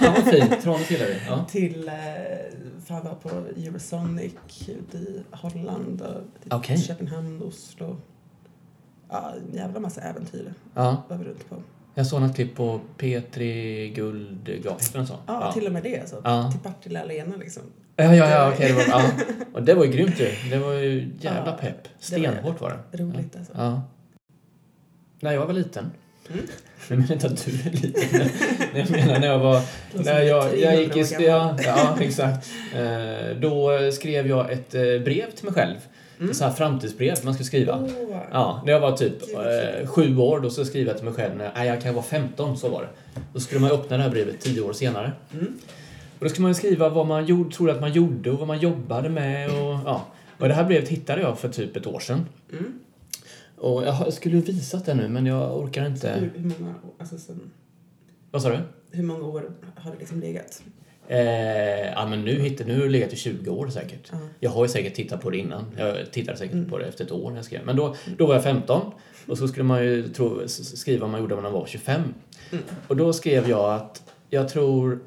Fan vad fint, Tranås gillar vi. Ja. till uh, fan, var på Eurosonic ute i Holland och Okej. Köpenhamn, Oslo. Ja, en jävla massa äventyr ja. var vi runt på. Jag såg något klipp på P3 Guldglas, heter den så? Ja, till och med det alltså. Ja. Till Partille Arena liksom. Ja, ja, ja, okej. det var, ja. Och det var ju grymt ju. Det var ju jävla Ja, pepp. det var det. Stenhårt var det. Roligt alltså. Ja. När jag var liten. Mm. Jag menar inte att du är liten. Jag menar när jag var... När jag, 300 jag gick i... Ja, ja, exakt. Eh, Då skrev jag ett eh, brev till mig själv. Mm. Ett så här framtidsbrev man skulle skriva. Åh, Ja, när jag var typ eh, sju år, då så skrev jag till mig själv när nej, jag kan vara 15, så var det. Då skulle man öppna det här brevet tio år senare. Mm. Och då skulle man ju skriva vad man gjorde, trodde att man gjorde och vad man jobbade med och ja. Och det här brevet hittade jag för typ ett år sedan. Mm. Och jag skulle ju visat det nu, men jag orkar inte. Hur, hur, många, alltså, sen, Vad sa du? hur många år har det liksom legat? Eh, ja, men nu, hittade, nu har det legat i 20 år säkert. Ja. Jag har ju säkert tittat på det innan. Jag tittade säkert Mm. på det efter ett år när jag skrev. Men då, då var jag 15 och så skulle man ju tro, skriva vad man gjorde när man var 25. Mm. Och då skrev jag att jag tror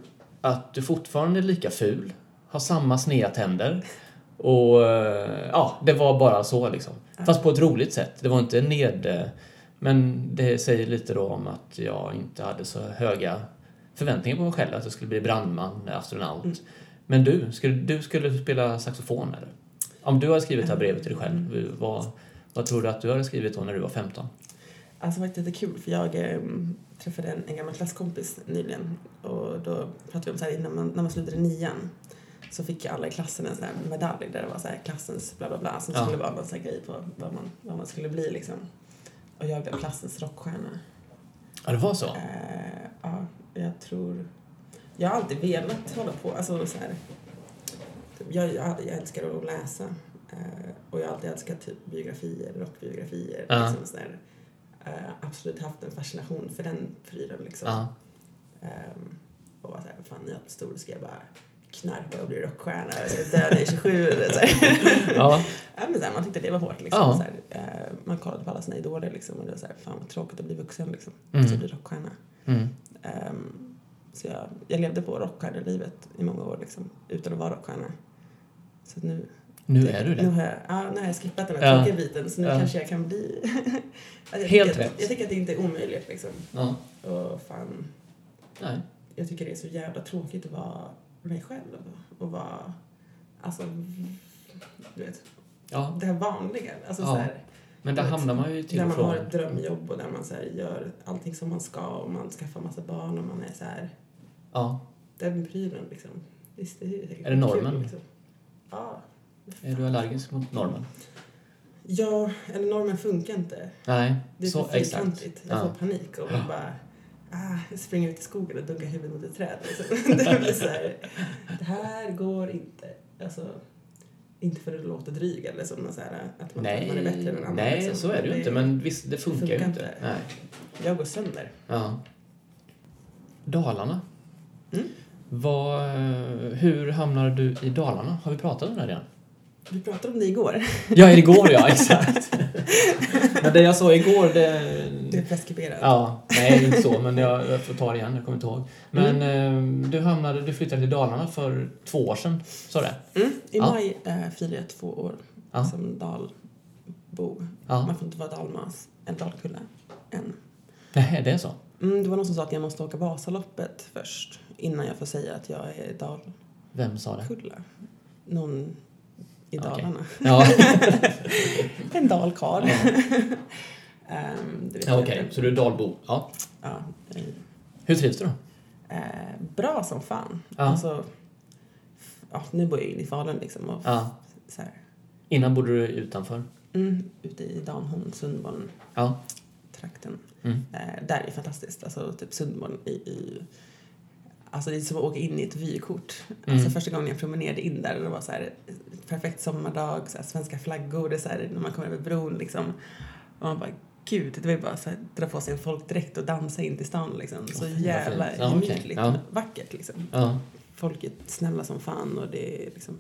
att du fortfarande är lika ful, har samma sneda tänder och eh, ja, det var bara så liksom. Fast på ett roligt sätt. Det var inte ned... Men det säger lite då om att jag inte hade så höga förväntningar på mig själv. Att jag skulle bli brandman, astronaut. Mm. Men du, skulle, du skulle spela saxofon eller? Om du hade skrivit det här brevet till dig själv, vad, vad tror du att du hade skrivit då när du var 15? Alltså det var lite kul för jag eh, träffade en, en gammal klasskompis nyligen och då pratade vi om så här innan man, när man slutade nian så fick alla i klassen en sån här medalj där det var så här klassens bla bla bla som Ja. skulle vara någon sån här grej på vad man, vad man skulle bli liksom. Och jag blev klassens rockstjärna. Ja, det var så? Eh, ja, jag tror... Jag har alltid velat hålla på, alltså så här. Jag, jag, jag älskar att läsa eh, och jag har alltid älskat typ biografier, rockbiografier. Ja. Liksom så där. Eh, absolut haft en fascination för den prylen liksom. Ja. Ehm, och var såhär, fan när jag är stor ska jag bara knarka och bli rockstjärna och dö när jag är 27 eller så. Ja. Ja, men så man tyckte det var hårt liksom. Ja. Så här, eh, man kollade på alla sina idoler liksom och det var så här, fan vad tråkigt att bli vuxen liksom. Mm. Så bli rockstjärna. Mm. Ehm, så jag, jag levde på rockstjärnelivet i många år liksom, utan att vara rockstjärna. Så nu, Nu är du Nu det. har jag, ja, nu har jag skippat den här tråkiga biten så nu kanske jag kan bli... Jag Helt tycker rätt. Att, jag tycker att det inte är omöjligt liksom. Ja. Och fan, Nej. jag tycker det är så jävla tråkigt att vara mig själv och vara, alltså, du vet, Ja. det här vanliga. Alltså Ja. så här, Men där vet, hamnar man ju till där och man har ett drömjobb och där man så här, gör allting som man ska och man skaffar massa barn och man är så här, Ja. den prylen liksom. Visst, det är, Är det normen? Kul, liksom. Ja. Är du allergisk mot normen? Ja, eller normen funkar inte. Nej, Det är så för exakt. fyrkantigt. Jag Ja. får panik och bara ah, jag springer ut i skogen och dunkar huvudet mot ett träd. Liksom. det blir så här, det här går inte. Alltså, inte för att låta dryg eller som så här, att man, Nej, man är bättre än annan. nej liksom. så är det ju inte. Men visst, det funkar, ju funkar inte. inte. Nej. Jag går sönder. Ja. Dalarna. Mm. Vad, hur hamnade du i Dalarna? Har vi pratat om det redan? Vi pratade om det igår. Ja, igår ja, exakt. men det jag sa igår, det... Det är preskriberat. Ja, nej inte så, men jag, jag får ta det igen, jag kommer inte ihåg. Men Mm. eh, du hamnade, du flyttade till Dalarna för två år sedan, sa du? Mm. I Ja. maj eh, firar jag två år Ja. som dalbo. Ja. Man får inte vara dalmas eller dalkulla än. Nej, det är så? Mm, det var någon som sa att jag måste åka Vasaloppet först innan jag får säga att jag är dalkulla. Vem sa det? Någon i. Dalarna. Ja, En dalkarl. Ja. Vet ja okej. inte. Så du är dalbo. Ja. Ja, Hur trivs du då? eh, bra som fan. Ja. Alltså, ja, nu bor jag inne i Falun liksom. Och Ja. så här, Innan bodde du utanför? mm, ute i Danholm, Sundborn, Ja. trakten. Mm. Eh, där är det fantastiskt. Alltså typ Sundborn i, i Alltså det är som att åka in i ett vykort. Alltså Mm. första gången jag promenerade in där, det var så här perfekt sommardag, så här, svenska flaggor, det är så här, när man kommer över bron liksom. Och man bara, gud, det var ju bara så här, dra på sig en folkdräkt och dansa in till stan liksom. Så vad jävla. Ja, okej. gemytligt, Ja. vackert liksom. Ja. Folk är snälla som fan och det är liksom,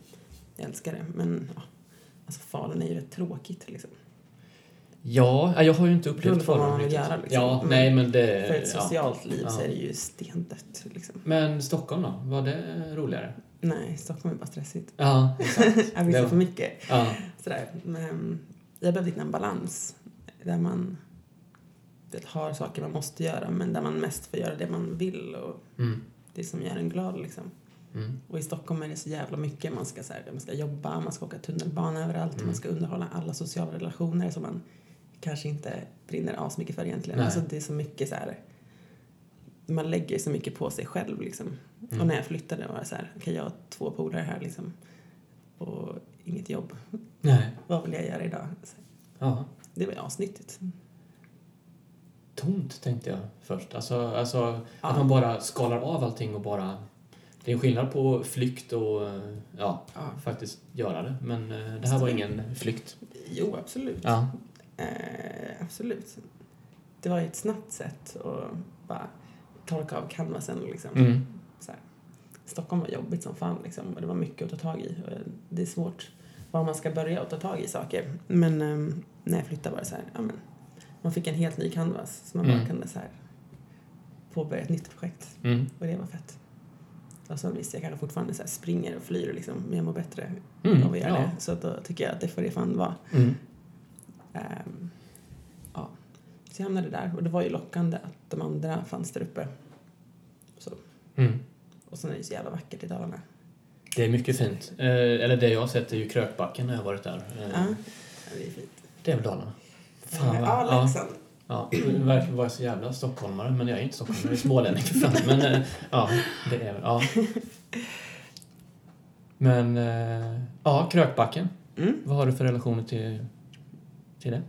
jag älskar det. Men ja, alltså Falun är ju rätt tråkigt liksom. Ja, jag har ju inte upplevt vill riktigt. göra, liksom. Ja, Mm. nej men det... För ett ja. socialt liv så Ja. är det ju stendött liksom. Men Stockholm då? Var det roligare? Nej, Stockholm är bara stressigt. Ja, exakt. Jag visste Det- för mycket. Ja. Sådär. Men jag behövde hitta en balans där man vet, har saker man måste göra men där man mest får göra det man vill och Mm. det som gör en glad liksom. Mm. Och i Stockholm är det så jävla mycket. Man ska, så här, man ska jobba, man ska åka tunnelbana överallt, Mm. man ska underhålla alla sociala relationer som man kanske inte brinner asmycket för egentligen. Nej. Alltså det är så mycket så här, man lägger så mycket på sig själv liksom. Mm. Och när jag flyttade var det så här, okej jag har två polare här liksom och inget jobb. Nej. Vad vill jag göra idag? Så Ja. det var ju asnyttigt. Tomt tänkte jag först. Alltså, alltså Ja. att man bara skalar av allting och bara... Det är en skillnad på flykt och ja, Ja. faktiskt göra det. Men eh, det här var ingen flykt. Jo, absolut. Ja. Eh, absolut. Det var ju ett snabbt sätt att bara torka av canvasen liksom. Mm. Så här. Stockholm var jobbigt som fan liksom, och det var mycket att ta tag i. Och det är svårt var man ska börja och ta tag i saker. Men ehm, när jag flyttade var det så här, ja, men, man fick en helt ny canvas så man bara Mm. kunde så här, påbörja ett nytt projekt. Mm. Och det var fett. Och så visst, jag kanske fortfarande så här springer och flyr liksom, men jag mår bättre Mm. av att göra Ja. det. Så att då tycker jag att det får det fan vara. Mm. Ehm, ja. Så jag hamnade där och det var ju lockande att de andra fanns där uppe. Så. Mm. Och sen är det så jävla vackert i Dalarna. Det är mycket fint. Eh, eller det jag har sett är ju Krökbacken när jag har varit där. Eh, Ja, det är fint. Det är väl Dalarna? Fan vad... ja, ja. Leksand. Ja, det verkar vara så jävla stockholmare, men jag är inte stockholmare, jag är smålänning för fan. Men eh, ja, det är väl, ja. Men, eh, ja, Krökbacken. Mm. Vad har du för relationer till, till det?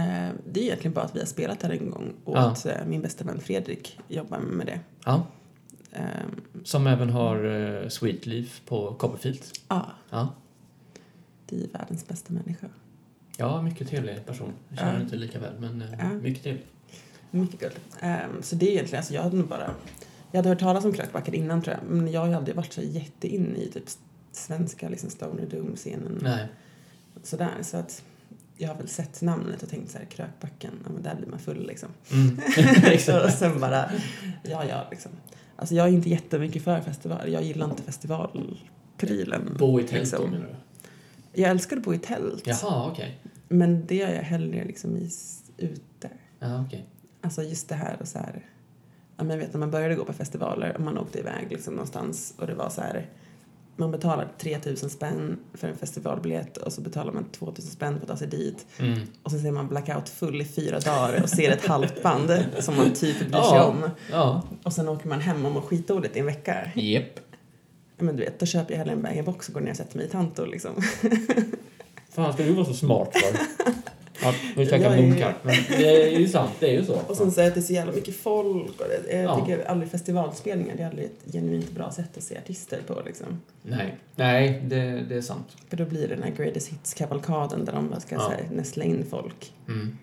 Eh, det är egentligen bara att vi har spelat där en gång och Ja. att eh, min bästa vän Fredrik jobbar med det. Ja, Ehm, som även har eh, Sweet Leaf på Copperfield. Ja, Ja. det är världens bästa människa. ja, mycket trevlig person. Jag känner Ja. inte lika väl, men Ja. mycket trevlig. Mycket guld. Ehm, så det är egentligen, alltså jag hade nog bara, jag hade hört talas om Krökbacken innan tror jag, men jag har aldrig varit så jätteinne i typ svenska liksom Stoner Doom-scenen. Nej. Sådär, så att jag har väl sett namnet och tänkt så här, Krökbacken, ja men där blir man full liksom. Mm. och sen bara, ja ja liksom. Alltså jag är inte jättemycket för festival, jag gillar inte festivalprylen. Bo i tält då, liksom. menar du? Jag älskar att bo i tält, Jaha, okej. men det gör jag hellre liksom i, ute. Ja, okej. Alltså just det här och så här. Ja, men jag vet när man började gå på festivaler och man åkte iväg liksom någonstans och det var så här. Man betalar 3000 spänn för en festivalbiljett och så betalar man 2000 spänn för att ta sig dit. Mm. Och så ser man blackout full i fyra dagar och ser ett halvt band som man typ bryr sig Ja. om. Ja. Och sen åker man hem och mår skitdåligt i en vecka. Ja, Men du vet, då köper jag hellre en bag-in-box och går ner och sätter mig i Tanto liksom. Fan, ska du vara så smart för? Ja, nu Jag käkar är- munkar. Men det är ju sant, det är ju så. Och sen så är det så jävla mycket folk och det, jag Ja. tycker aldrig festivalspelningar, det är aldrig ett genuint bra sätt att se artister på liksom. Nej, nej det, det är sant. För då blir det den här greatest hits-kavalkaden där de bara ska Ja. här, näsla in folk. Mm.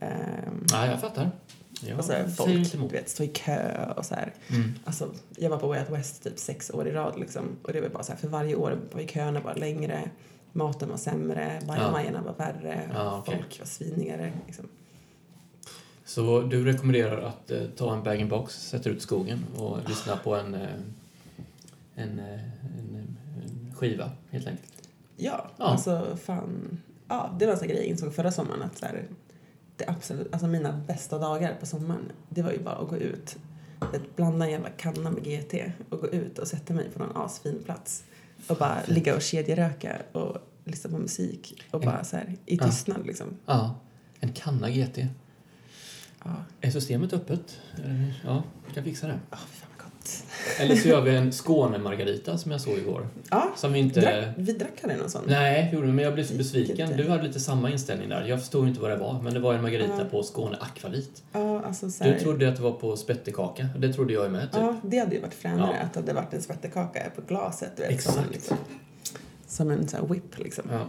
Ehm, Nej, jag fattar. Jag och så här, folk du vet, står i kö och så här. Mm. Alltså, jag var på Way Out West typ sex år i rad liksom. Och det var bara så här, för varje år var ju köerna bara längre, maten var sämre, bajamajorna var värre, Ja, okej. folk var svinigare. Liksom. Så du rekommenderar att eh, ta en bag-in-box, sätta ut skogen och lyssna på en, eh, en, eh, en, en skiva, helt enkelt. Ja, Ja. alltså fan. Ja, det var en sån grej jag insåg förra sommaren att så här, det absolut, alltså mina bästa dagar på sommaren, det var ju bara att gå ut, vet, blanda en jävla kanna med GT och gå ut och sätta mig på någon asfin plats och bara ligga och kedjeröka och lyssna på musik och bara så här i Ja. tystnad liksom. Ja. En kanna GT. Ja, Är systemet öppet? Ja, vi kan fixa det. Åh, Eller så gör vi en Skåne-margarita som jag såg igår. Ja, Som vi inte... drack, vi drack aldrig någon sån. Nej, gjorde men jag blev så besviken. Du hade lite samma inställning där. Jag förstod inte vad det var, men det var en margarita Ja. på Skåne Akvavit. Ja, alltså så Du trodde att det var på spettekaka. Det trodde jag med, typ. Ja, det hade ju varit fränare Ja. att det hade varit en spettekaka på glaset. Du vet, Exakt. Som en, liksom, som en så här whip liksom. Ja.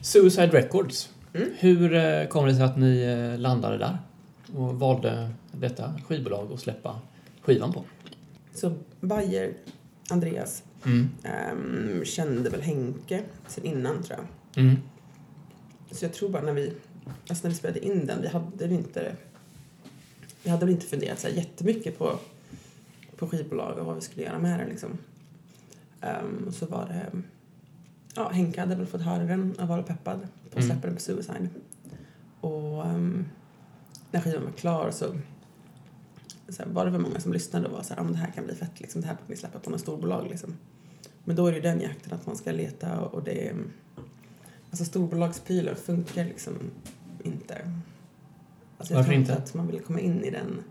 Suicide Records. Mm. Hur eh, kom det sig att ni eh, landade där och valde detta skivbolag att släppa skivan på? Så Bayer, Andreas, Mm. ehm, kände väl Henke sen innan tror jag. Mm. Så jag tror bara när vi, alltså när vi spelade in den, vi hade väl inte, vi hade väl inte funderat så här jättemycket på, på skivbolag och vad vi skulle göra med den liksom. Och så var det, ja Henke hade väl fått höra den och var peppad på att släppa den på Suicide. Och ehm, när skivan var klar så, så här, var det väl många som lyssnade och var så här, ah, det här kan bli fett liksom, det här vi släppa på något storbolag liksom. Men då är det ju den jakten att man ska leta och, och det är Alltså storbolagsprylar funkar liksom inte. Alltså jag Varför tror inte? att man vill komma in i den,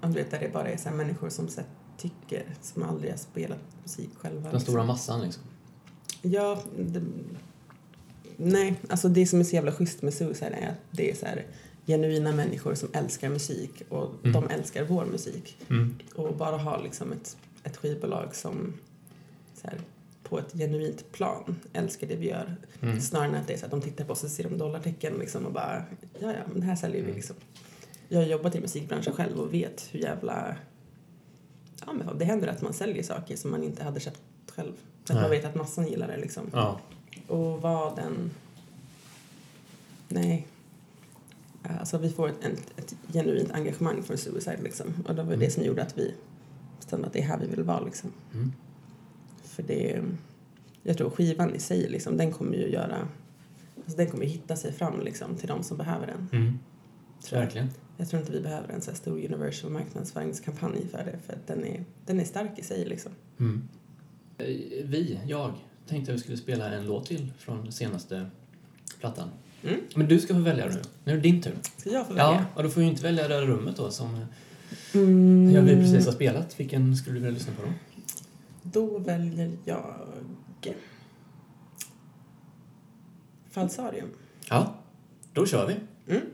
man vet där det bara är så här människor som så här, tycker, som aldrig har spelat musik själva. Den stora massan liksom. Ja, det, nej, alltså det som är så jävla schysst med Suicide är att det är så här genuina människor som älskar musik och Mm. de älskar vår musik. Mm. Och bara ha liksom ett, ett skivbolag som så här, på ett genuint plan älskar det vi gör. Mm. Snarare än att det är så att de tittar på oss och ser de dollartecken liksom och bara ja, ja, men det här säljer vi Mm. liksom. Jag har jobbat i musikbranschen själv och vet hur jävla... Ja, men det händer att man säljer saker som man inte hade köpt själv. För att man vet att massan gillar det liksom. Ja. Och vad den... Nej. Alltså vi får ett, ett, ett genuint engagemang för Suicide liksom. Och det var Mm. det som gjorde att vi bestämde att det är här vi vill vara liksom. Mm. För det... Jag tror skivan i sig liksom, den kommer ju göra... Alltså den kommer hitta sig fram liksom till de som behöver den. Mm. Tror jag. Verkligen. jag tror inte vi behöver en så här stor universal marknadsföringskampanj för det. För den är, den är stark i sig liksom. Mm. Eh, Vi, jag, tänkte att vi skulle spela en låt till från senaste plattan. Mm. Men du ska få välja nu. Nu är det din tur. Så jag får Ja, välja. och då får du inte välja det här rummet då som Mm. jag vi precis har spelat. Vilken skulle du vilja lyssna på då? Då väljer jag... Falsarium. Ja, då kör vi. Mm.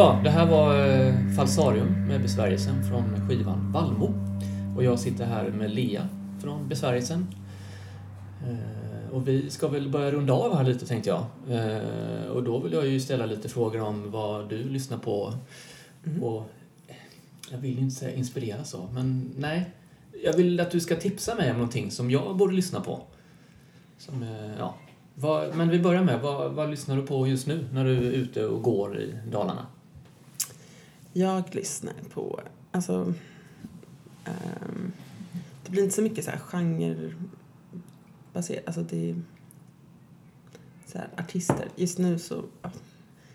Ja, det här var eh, Falsarium med besvärjelsen från skivan Valmo. Och jag sitter här med Lea från besvärjelsen. Eh, och vi ska väl börja runda av här lite tänkte jag. Eh, och då vill jag ju ställa lite frågor om vad du lyssnar på. Mm. Och jag vill inte säga inspirera så, men nej. Jag vill att du ska tipsa mig om någonting som jag borde lyssna på. Som, ja. Vad, men vi börjar med, vad, vad lyssnar du på just nu när du är ute och går i Dalarna? Jag lyssnar på, alltså, ehm, det blir inte så mycket så här genrebaserat, alltså det är så här, artister. Just nu så, ja,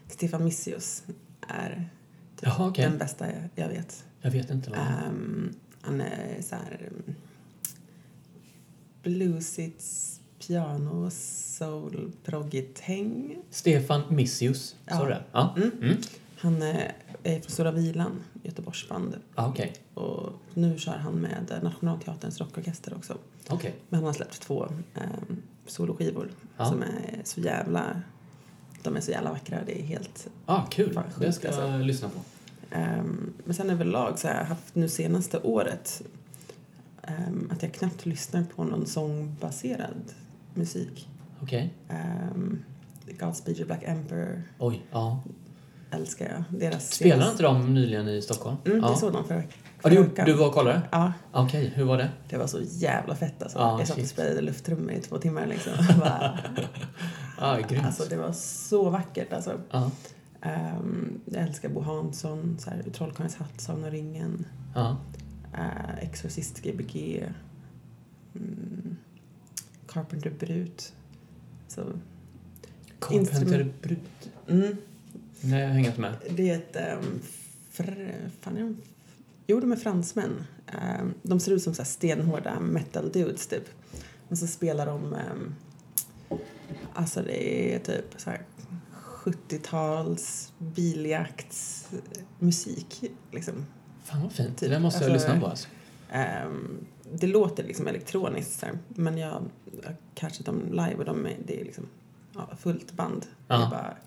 Stefan Missius är typ Jaha, okej. den bästa jag, jag vet. Jag vet inte vad Ehm, han är så här um, bluesigt piano, soul, proggigt häng. Stefan Missius, sa Ja. du det? Ja. Mm. Mm. Han är från Stora Vilan, Göteborgsband. Ah, Okej. Och nu kör han med Nationalteaterns rockorkester också. Okej. Men han har släppt två um, soloskivor Ja. som är så jävla... De är så jävla vackra. Det är helt... Ah, kul. Fan, det sjukt, ska jag alltså. lyssna på. ehm, men sen överlag så har jag haft nu senaste året ehm, att jag knappt lyssnar på någon sångbaserad musik. Okej. Um, Godspeed You Black Emperor Oj, ja. Älskar jag. Deras Spelade inte de nyligen i Stockholm? Mm, ja. det såg de förra förra du, du var och kollade? Ja, Okej, hur var det? det var så jävla fett alltså. Ja, jag satt och spelade lufttrummor i två timmar liksom. Bara, Ah, grymt. alltså det var så vackert alltså. Ja. Um, jag älskar Bo Hansson, så här, Trollkarlens hatt, Sagan ringen, Ja. uh, Exorcist Gbg, mm, Carpenter Brut. Så, Carpenter Brut. mm, Nej, jag hänger inte med. det är ett... Um, fr, fan är de? Jo, de är fransmän. Um, de ser ut som så här stenhårda metal dudes typ. Och så spelar de... Um, alltså det är typ så här 70-tals biljaktsmusik liksom. Fan vad fint. Typ, det måste jag alltså- lyssna på alltså. Ehm, det låter liksom elektroniskt så här, men jag jag catchat dem live och de är, det är liksom ja, fullt band. Ja. Det är bara...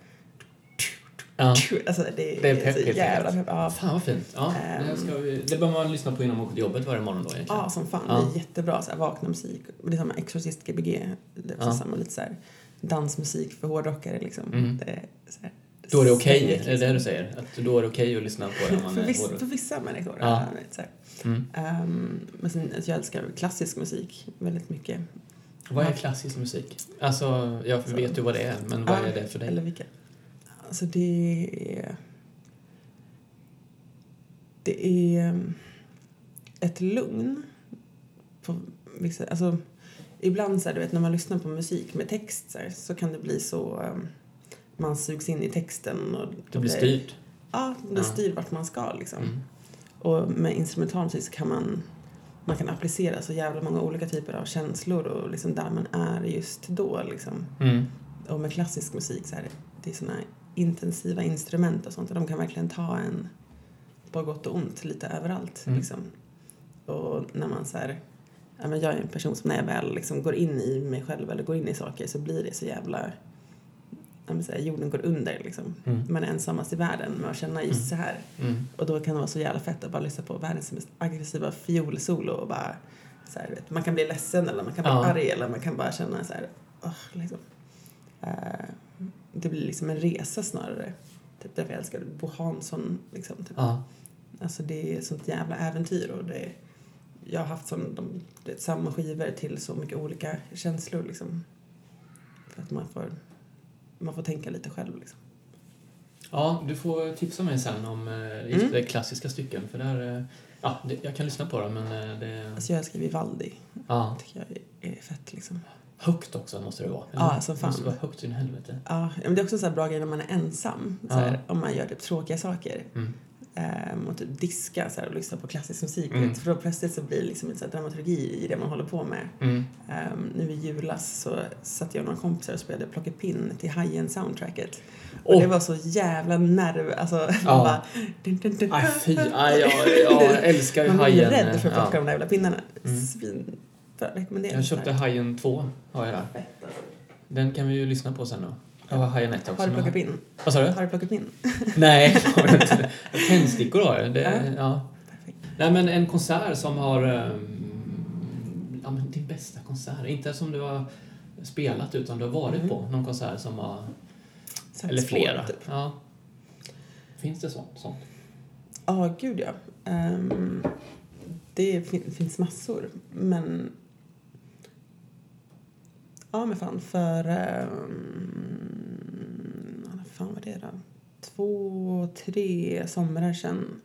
Ja. Alltså det är, Det är pepp, så jävla pepp. Ja, Fan vad fint. Ja, Ehm. det, ska vi, det bör man lyssna på innan man åker till jobbet varje morgon då egentligen. ja, som fan. Ja. Det är jättebra så här, vakna musik. Det är samma Exorcist Gbg. Det är Ja. samma lite så här dansmusik för hårdrockare liksom. Mm. Det så här, Då är det okej, svängigt, är det det du liksom. säger? Att då är det okej att lyssna på det man för, viss, för vissa människor. Ja. Så. Mm. Ehm, men sen, jag älskar klassisk musik väldigt mycket. Vad är klassisk musik? Alltså, jag vet ju vad det är, men vad är det för dig? Eller vilka? Alltså det är... Det är um, ett lugn. På vissa, alltså, ibland så här, du vet, när man lyssnar på musik med text så, här, så kan det bli så... um, man sugs in i texten. Och, Det blir styrt. Ja, det Ja. styr vart man ska. Liksom. Mm. Och med instrumentalmusik så kan man, man kan applicera så jävla många olika typer av känslor och liksom där man är just då. Liksom. Mm. Och med klassisk musik så är det, det är såna intensiva instrument och sånt och de kan verkligen ta en på gott och ont lite överallt. Mm. Liksom. Och när man så här, ja, men jag är en person som när jag väl liksom går in i mig själv eller går in i saker så blir det så jävla ja, så här, jorden går under liksom. Mm. Man är ensammast i världen med att känna just Mm. så här. Mm. Och då kan det vara så jävla fett att bara lyssna på världens mest aggressiva fiolsolo och bara så här, vet, man kan bli ledsen eller man kan bli Ja. arg eller man kan bara känna så här, åh, liksom. Eh, det blir liksom en resa snarare. Typ därför jag älskar Bo Hansson. Liksom, typ. Ja. Alltså det är sånt jävla äventyr och det jag har haft som, de, det, samma skivor till så mycket olika känslor liksom. För att man får, man får tänka lite själv liksom. ja, du får tipsa mig sen om eh, Mm. det klassiska stycken. För där, eh, ja, det, jag kan lyssna på dem, men eh, det... Alltså jag älskar Vivaldi. Ja. tycker jag är, är fett liksom. Högt också måste det vara. Ja, som Det fan. måste vara högt in i helvete. Ja, men det är också en sån här bra grej när man är ensam. Så Ja. här, Om man gör typ tråkiga saker. Mm. Um, och typ diska så här, och lyssna på klassisk musik. Mm. För då plötsligt så blir det liksom lite så här dramaturgi i det man håller på med. Mm. Um, nu i julas så satt jag och några kompisar och spelade Plocka pinn till Hajen soundtracket. Och Åh. det var så jävla nerv... Alltså, Ja. bara... Dun, dun, dun. Aj, fy. Aj, ja, ja, jag älskar ju Man blir Hajen. rädd för att plocka ja. de där jävla pinnarna. Mm. Svin... För att rekommendera. Jag köpte Hajen 2, har jag där. Alltså. Den kan vi ju lyssna på sen då. Ja, Hajanette också. Har du plockat in? Vad sa du? Har du plockat in? Nej, har jag inte. Tändstickor har jag. Det, Ja. ja. Nej, men en konsert som har... ehm, Ja, men din bästa konsert. Inte som du har spelat, utan du har varit Mm. på någon konsert som har... Här Eller flera. Typ. Ja. Finns det sånt? sånt? Ja, gud ja. Ehm, det fin- finns massor, men... Ja, men fan, för... Um, fan var det då? Två, tre somrar sedan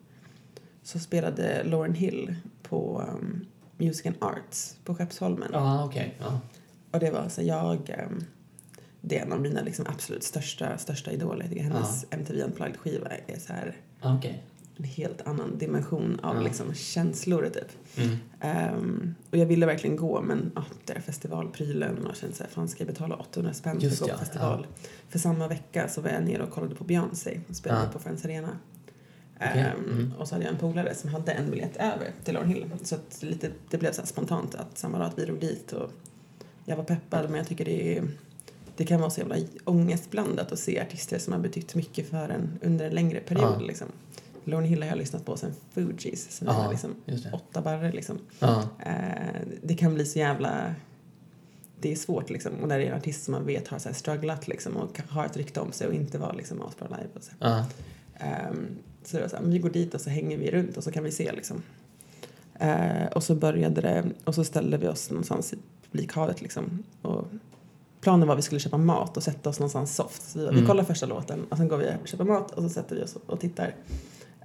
så spelade Lauren Hill på um, Music and Arts på Skeppsholmen. Ja, okej. Ja. Och det var så jag... ehm, det är en av mina liksom absolut största, största idoler. Hennes MTV Unplugged-skiva är så här Ja, Okej. En helt annan dimension av Ja. liksom känslor typ. Mm. Ehm, och jag ville verkligen gå men ah, det är festivalprylen och kände så här, fan ska jag betala 800 spänn för Just att gå ja, på festival? För samma vecka så var jag nere och kollade på Beyoncé och spelade Ja. på Friends Arena. Okej, Ehm, mm. Och så hade jag en polare som hade en biljett över till Lauren Hill. Så lite, det blev så spontant att samma dag att vi drog dit och jag var peppad men jag tycker det är det kan vara så jävla ångestblandat att se artister som har betytt mycket för en under en längre period. Ja. Liksom. Lauren Hill har jag lyssnat på sen Fugees, sen Ja, jag liksom just det. åtta barre. Liksom. Eh, det kan bli så jävla... Det är svårt liksom. Och när det är en artist som man vet har så här strugglat liksom, och har ett rykte om sig och inte var liksom asbra live. Och så. Ehm, så det var så här, vi går dit och så hänger vi runt och så kan vi se liksom. Eh, och så började det och så ställde vi oss någonstans i publikhavet liksom. Och planen var att vi skulle köpa mat och sätta oss någonstans soft. Så vi, vi Mm. kollar första låten och sen går vi och köper mat och så sätter vi oss och tittar.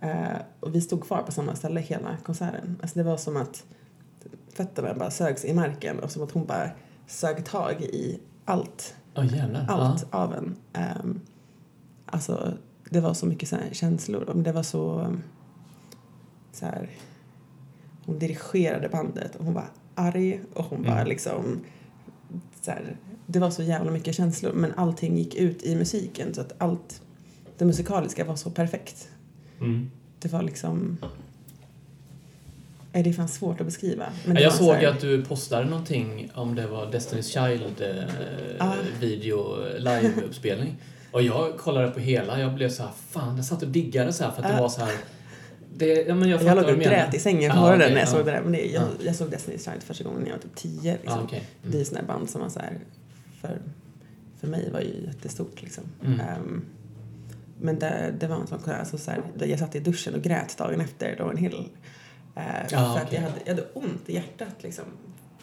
Eh, och vi stod kvar på samma ställe hela konserten. Alltså det var som att fötterna bara sögs i marken och som att hon bara sög tag i allt jävlar. allt av en. Um, alltså, det var så mycket så känslor. Det var så... så här, hon dirigerade bandet och hon var arg och hon var Mm. liksom... Så här, det var så jävla mycket känslor men allting gick ut i musiken så att allt det musikaliska var så perfekt. Mm. Det var liksom... Det är fan svårt att beskriva. Men Ja, det jag så såg här- ju att du postade någonting om det var Destiny's Child eh, Ah. video live-uppspelning. Och jag kollade på hela, jag blev så här, fan, jag satt och diggade så här för att det Ah. var så här. Det, ja, men jag Jag låg och grät i sängen på morgonen okej, när jag ja. såg det där. Men det, jag, Ja. jag såg Destiny's Child första gången när jag var typ tio. Liksom. Ja, okej. Det är Mm. sådana band som var så här, för, för mig var ju jättestort liksom. Mm. Ehm, men det, det var en sån alltså så här, jag satt i duschen och grät dagen efter Lauren Hill. Eh, Ja, för att okej. jag hade, jag hade ont i hjärtat liksom.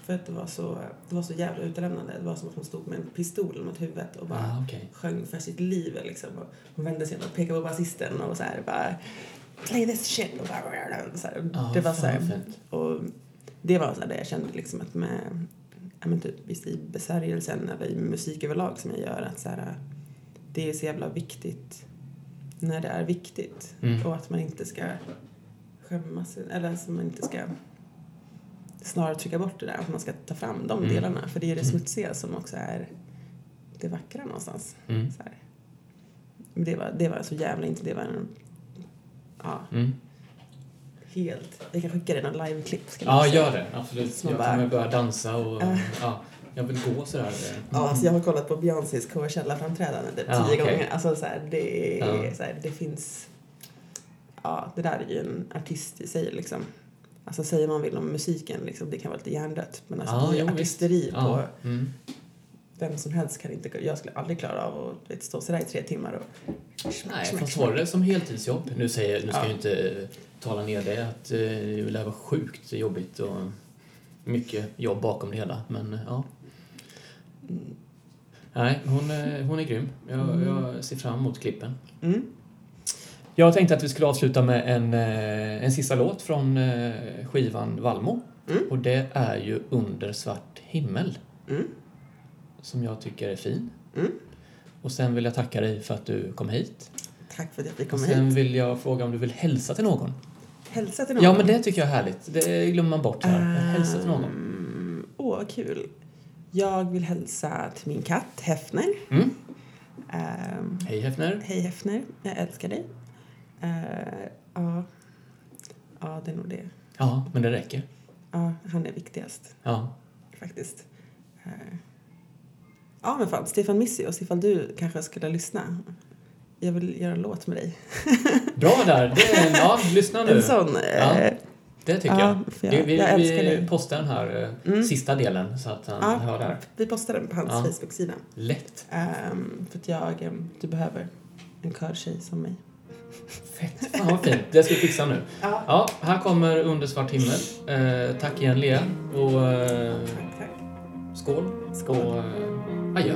För att det var så, det var så jävla utlämnande. Det var som att hon stod med en pistol mot huvudet och bara Ah, okej. sjöng för sitt liv liksom. Och hon vände sig och pekade på basisten och så här bara play this shit och bara så här. Ja, Det var så här, och det var så här det jag kände liksom att med ja, men typ visst i besärjelsen eller i musik överlag som jag gör att så här, det är så jävla viktigt när det är viktigt Mm. och att man inte ska skämmas eller att man inte ska snarare trycka bort det där att man ska ta fram de Mm. delarna för det är det Mm. smutsiga som också är det vackra någonstans. Mm. Så här. Det var, det var så jävla inte, det var en, ja, Mm. helt, jag kan skicka dig någon live-klipp. Ja, gör det. Absolut. Jag bara- kommer börja dansa och Äh. ja, jag vill gå sådär. Ja, alltså jag har kollat på Beyoncés Coachella-framträdande typ Ja, tio okej. gånger. Alltså så här, det, Ja. så här, det finns... Ja, det där är ju en artist i sig liksom. Alltså säger man vill om musiken, liksom, det kan vara lite hjärndött. Men alltså, Ja, det är jo, artisteri på... Ja. Mm. Vem som helst kan inte... Jag skulle aldrig klara av att stå sådär i tre timmar och... Nej, fast var det som heltidsjobb? Nu, säger, nu ska Ja. jag ju inte tala ner det, att eh, det lär vara sjukt jobbigt och mycket jobb bakom det hela, men ja. Nej, hon, hon är grym. Jag, Mm. jag ser fram emot klippen. Mm. Jag tänkte att vi skulle avsluta med en, eh, en sista låt från eh, skivan Valmo. Mm. Och det är ju Under svart himmel, Mm. som jag tycker är fin. Mm. Och sen vill jag tacka dig för att du kom hit. Tack för att jag fick komma sen hit. vill jag fråga om du vill hälsa till någon. Hälsa till någon. Ja, men det tycker jag är härligt. Det glömmer man bort här. Hälsa till någon. Åh, vad kul. Jag vill hälsa till min katt Hefner. Mm. Ehm, Hej Hefner. Hej Hefner, jag älskar dig. Eh, ja. ja, det är nog det. Ja, men det räcker. Ja, han är viktigast Ja. faktiskt. Eh, Ja, men fan. Stefan Missios, ifall du kanske skulle lyssna. Jag vill göra en låt med dig. Bra där! Det är, ja, lyssna nu. En sån. Ja. eh, Det tycker Ja, jag. jag- vi, jag vi postar den här eh, Mm. sista delen så att han Ja. hör det här. Vi postar den på hans Ja. Facebook-sida. Lätt. Ehm, för att jag, ehm, du behöver en körtjej som mig. Fett. Fan vad fint. Det ska vi fixa nu. Ja. Ja, här kommer Under svart himmel. Eh, tack igen Lea. Och eh, Tack, tack. skål. Skål. Och eh, adjö.